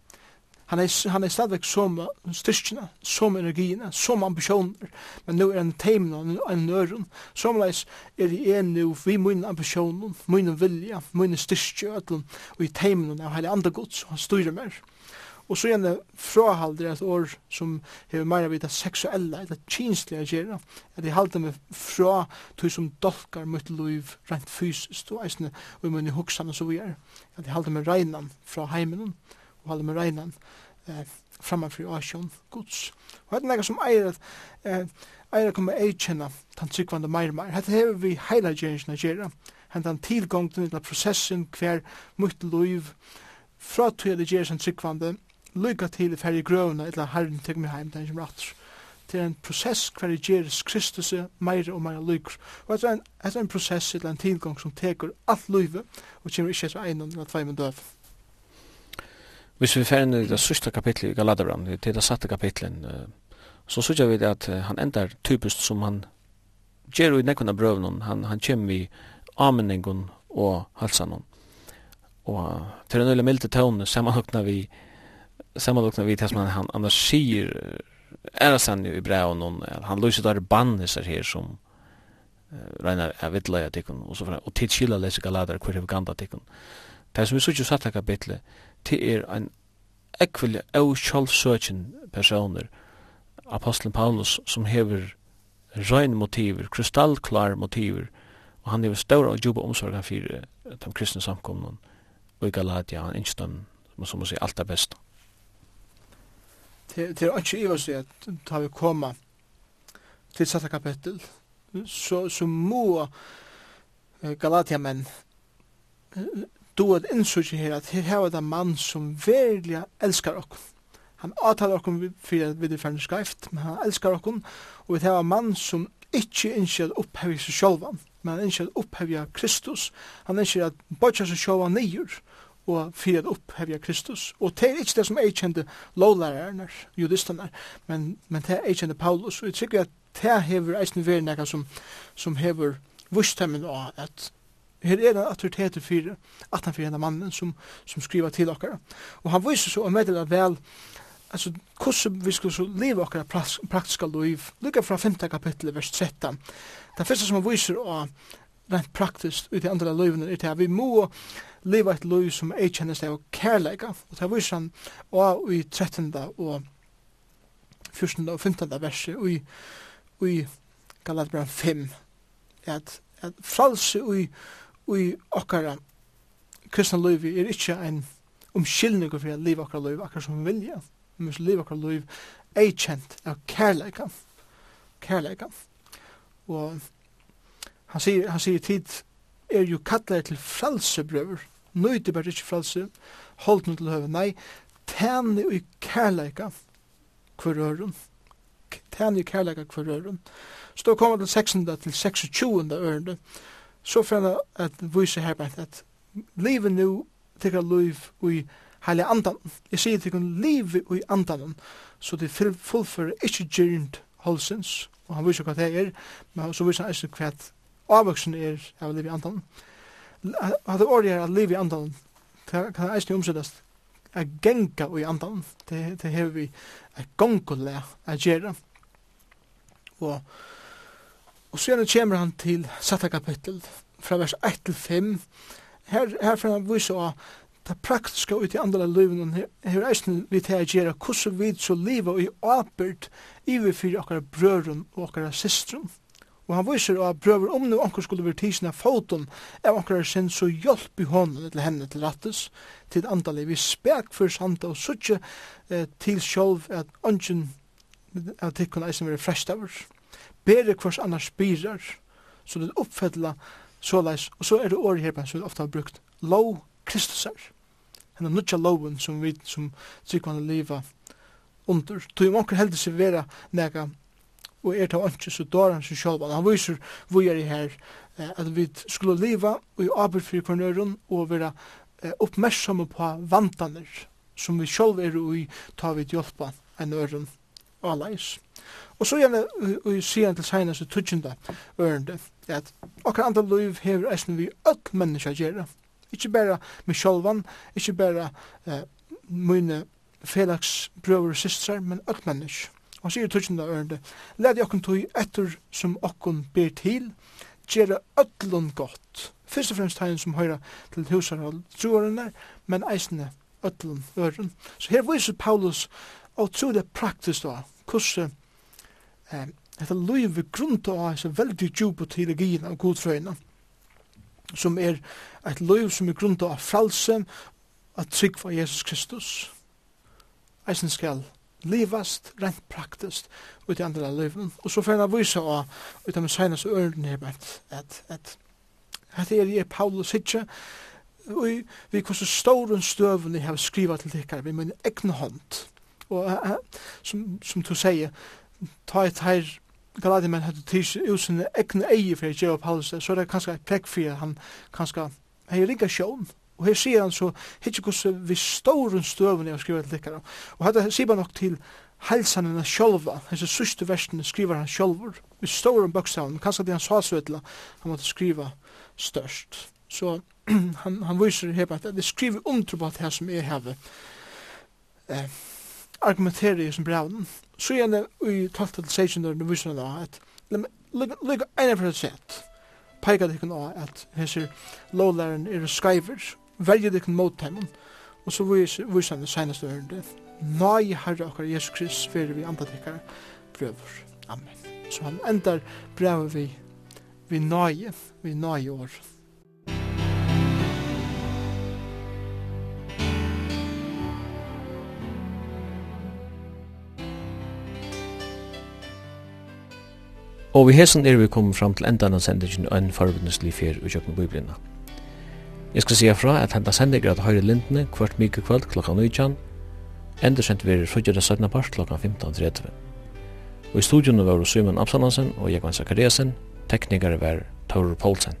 Han er, han er stadigvæk som styrkene, som energiene, som ambisjoner, men nu er han teimen og en nøren. Somleis er det er nu vi mine ambisjoner, mine vilja, mine styrkje og og i teimen av hele andre gods, han styrer mer. Og så gjerne frahalder et år som hever meira vita seksuella, eller kinsliga gjerra, at jeg halder meg fra tog som dolkar mitt liv rent fysisk, og eisne og i munni hoksan og så vi er, at jeg halder meg reinan fra heimen og alle med regnen eh, framfor Asjon Guds. Og hette nega som eier at eh, eier kommer eikjenna den tryggvande meir meir. Hette hever vi heila gjerningsna gjerra. Hentan tilgångten til prosessen hver mot liv fra tog det gjerra sin tryggvande lykka til fer i grøvna eller herren tek meg heim den som rattur. Det er en prosess hver gjeris Kristus meir og meir lykker. Og det er en, en prosess eller en tilgång som teker alt livet og kommer ikke etter einan eller tvei med døv. Hvis vi fer inn i det sørste kapitlet i Galaterbrann, til det satte kapitlet, så sørger vi at han endar typisk som han gjør i nekvunna brøvnen, han, han kommer i ameningen og halsanen. Og til en øyla milde tøvne samanhokna vi samanhokna vi til som han, han annars sier er han jo i brevnen, han løser der banniser her som regnar av vittleia tikkun og så fra, og tidskila lese galater hver hver ganda tikkun. Det som vi sørger satte kapitlet, til er en ekvile og sjálfsøkjen personer, apostelen Paulus, som hever røyne motiver, kristallklar motiver, og han hever ståra og djupa omsorgan fyrir de kristne samkomnen, og i Galatia, han innst dem, som må si, alt er best. Det er ikke iver seg at da vi koma til satte kapittel, så, så må Galatia-menn du at innsøkje her at her har det mann som virkelig elskar okk. Han avtaler okk fyrir at vi er ferdig skreift, men han elskar okk, og vi har mann som ikkje innskjer at opphevja seg sjolvan, men han innskjer at opphevja Kristus. Han innskjer at bodja seg sjolvan nýjur, og fyrir at opphevja Kristus. Og det er ikke det som er kjente lovlærerne, judisterne, men, men det er jeg kjente Paulus, og jeg tykker at det hever eisen veri nekka som, som hever vust av at her er en autoritet for at han for mannen som, som skriver til okkara. Og han viser så og meddeler vel altså, hvordan vi skal så leve dere praktiska liv, lukka fra 5. kapittel, vers 13. Det første som han viser å rent praktisk ut i andre livene er til at vi må leva et liv som er kjennes av kærleika, og det viser han og i 13. og 14. og 15. verset og i, og i Galatbran 5 at, at fralse og i i okkara kristna liv er ikkje ein omkyldning for å liv okkara liv akkar som vi vilja. Men liv okkara liv er kjent av kærleika. Kærleika. Og han sier, han sier tid er jo kallar til fralsebrøver. Nøyde bare ikkje fralse. Hold noe til høve. Nei, tæne i kærleika hver øren. Tæne i kærleika hver øren. Så da kommer til 16. til 26. ørende så fann at vise her at, at livet nu tykker liv i heilig andan. Jeg sier tykker liv i andan, så det fullfører ikke gyrnt holsens, og han viser hva det er, men så viser han ikke hva avvoksen er av liv i andan. At det året er at liv i andan, det kan ikke omsettes at genga i andan, det, det hever vi at gongulega a gjerra. Og Og så kommer han til satta kapittel, fra vers 1 til 5. Her, her får han vise av det praktiske ut i andre liven, og her er vi til å gjøre hvordan vi så livet i apert i vi fyrir okkara brøren og okkar systrum. Og han viser av brøver om nu anker skulle være tisna foton av anker sin så hjelp i hånden til henne til rattes til andalig vi spek for sant og suttje eh, til sjolv at anken av tikkun eisen være oss bere kvars annars spirar, så det oppfedla såleis, og så er det året her som vi ofte har brukt, lov Kristusar, henne nutja loven som vi som tryggvann liva under, tog om onker heldig seg vera nega, og er ta onker, så dår han seg sjálf, han viser vi er i her, at vi skulle liva og i arbeid fyrir kvarnøren, og vera oppmerksomme på vantaner, som vi sjálf er i, ta vi hjelpa en øren og leis. Og så gjerne, vi sier til senest i tutsjende ørende, at okkar andre liv hever eisen vi öll menneska gjerra. Ikki bæra med sjolvan, ikki bæra eh, mine felags brøver og systrar, men öll menneska. Og sier i tutsjende ørende, led i okkar tog etter som okkar ber til, gjerra öllun gott. Fyrst og fremst tegn som høyra til husarhold troarene, men eisne öllun ørende. Så her viser Paulus og tro det praktisk da, hvordan eh, dette løyve grunn til å ha så veldig djup og teologien av godfrøyene, som er et løyv som er grunn til å ha fralse, at trygg for Jesus Kristus. Eisen skal livast, rent praktisk, ut i andre løyven. Og så får jeg vise av, ut av min seneste øren her, at, at, at Hette er jeg Paulus hitje, og vi hvordan ståren støvene jeg har skrivet til dere med min egen hånd og uh, som, som du sier, ta et her Galadi men hadde tis usen ekne eie for Jeo Paulus, så er det kanskje et prekk for han kanskje hei rigga sjån. Og her sier han så, hittir hvordan vi står støvun jeg skriver til likkere. Og dette sier man nok til helsan helsanene sjolva, hese sørste versen skriver han sjolvur vi står om kanskje det han sa søtla, han måtte skriva størst. Så han, han viser her at det skriver under på at det som er hevet. Eh, argumenterer i som brevnen. Så gjerne i 12-16 dørene viser han at lykke ene for et sett Peika dikken á at hese lovlæren er skyver, skæver det dikken mot dem Og så viser han det seneste ørende Nei herre okkar Jesus Krist fyrir vi andre ikkar prøver Amen. Så han endar brevet vi vi nøye, vi nøye år Og vi hesen er vi kommet fram til endan av sendingen og en forbundeslig fyr i kjøkken biblina. Jeg skal sige fra at henda sendingen at høyre lintene kvart mykje kvöld klokka 19, endur sendt vi er frugjer det 17. part klokka 15.30. Og i studion var Simon Absalansen og Jekvann Zakariasen, teknikere var Taurur Poulsen.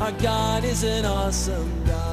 Our God is an awesome God.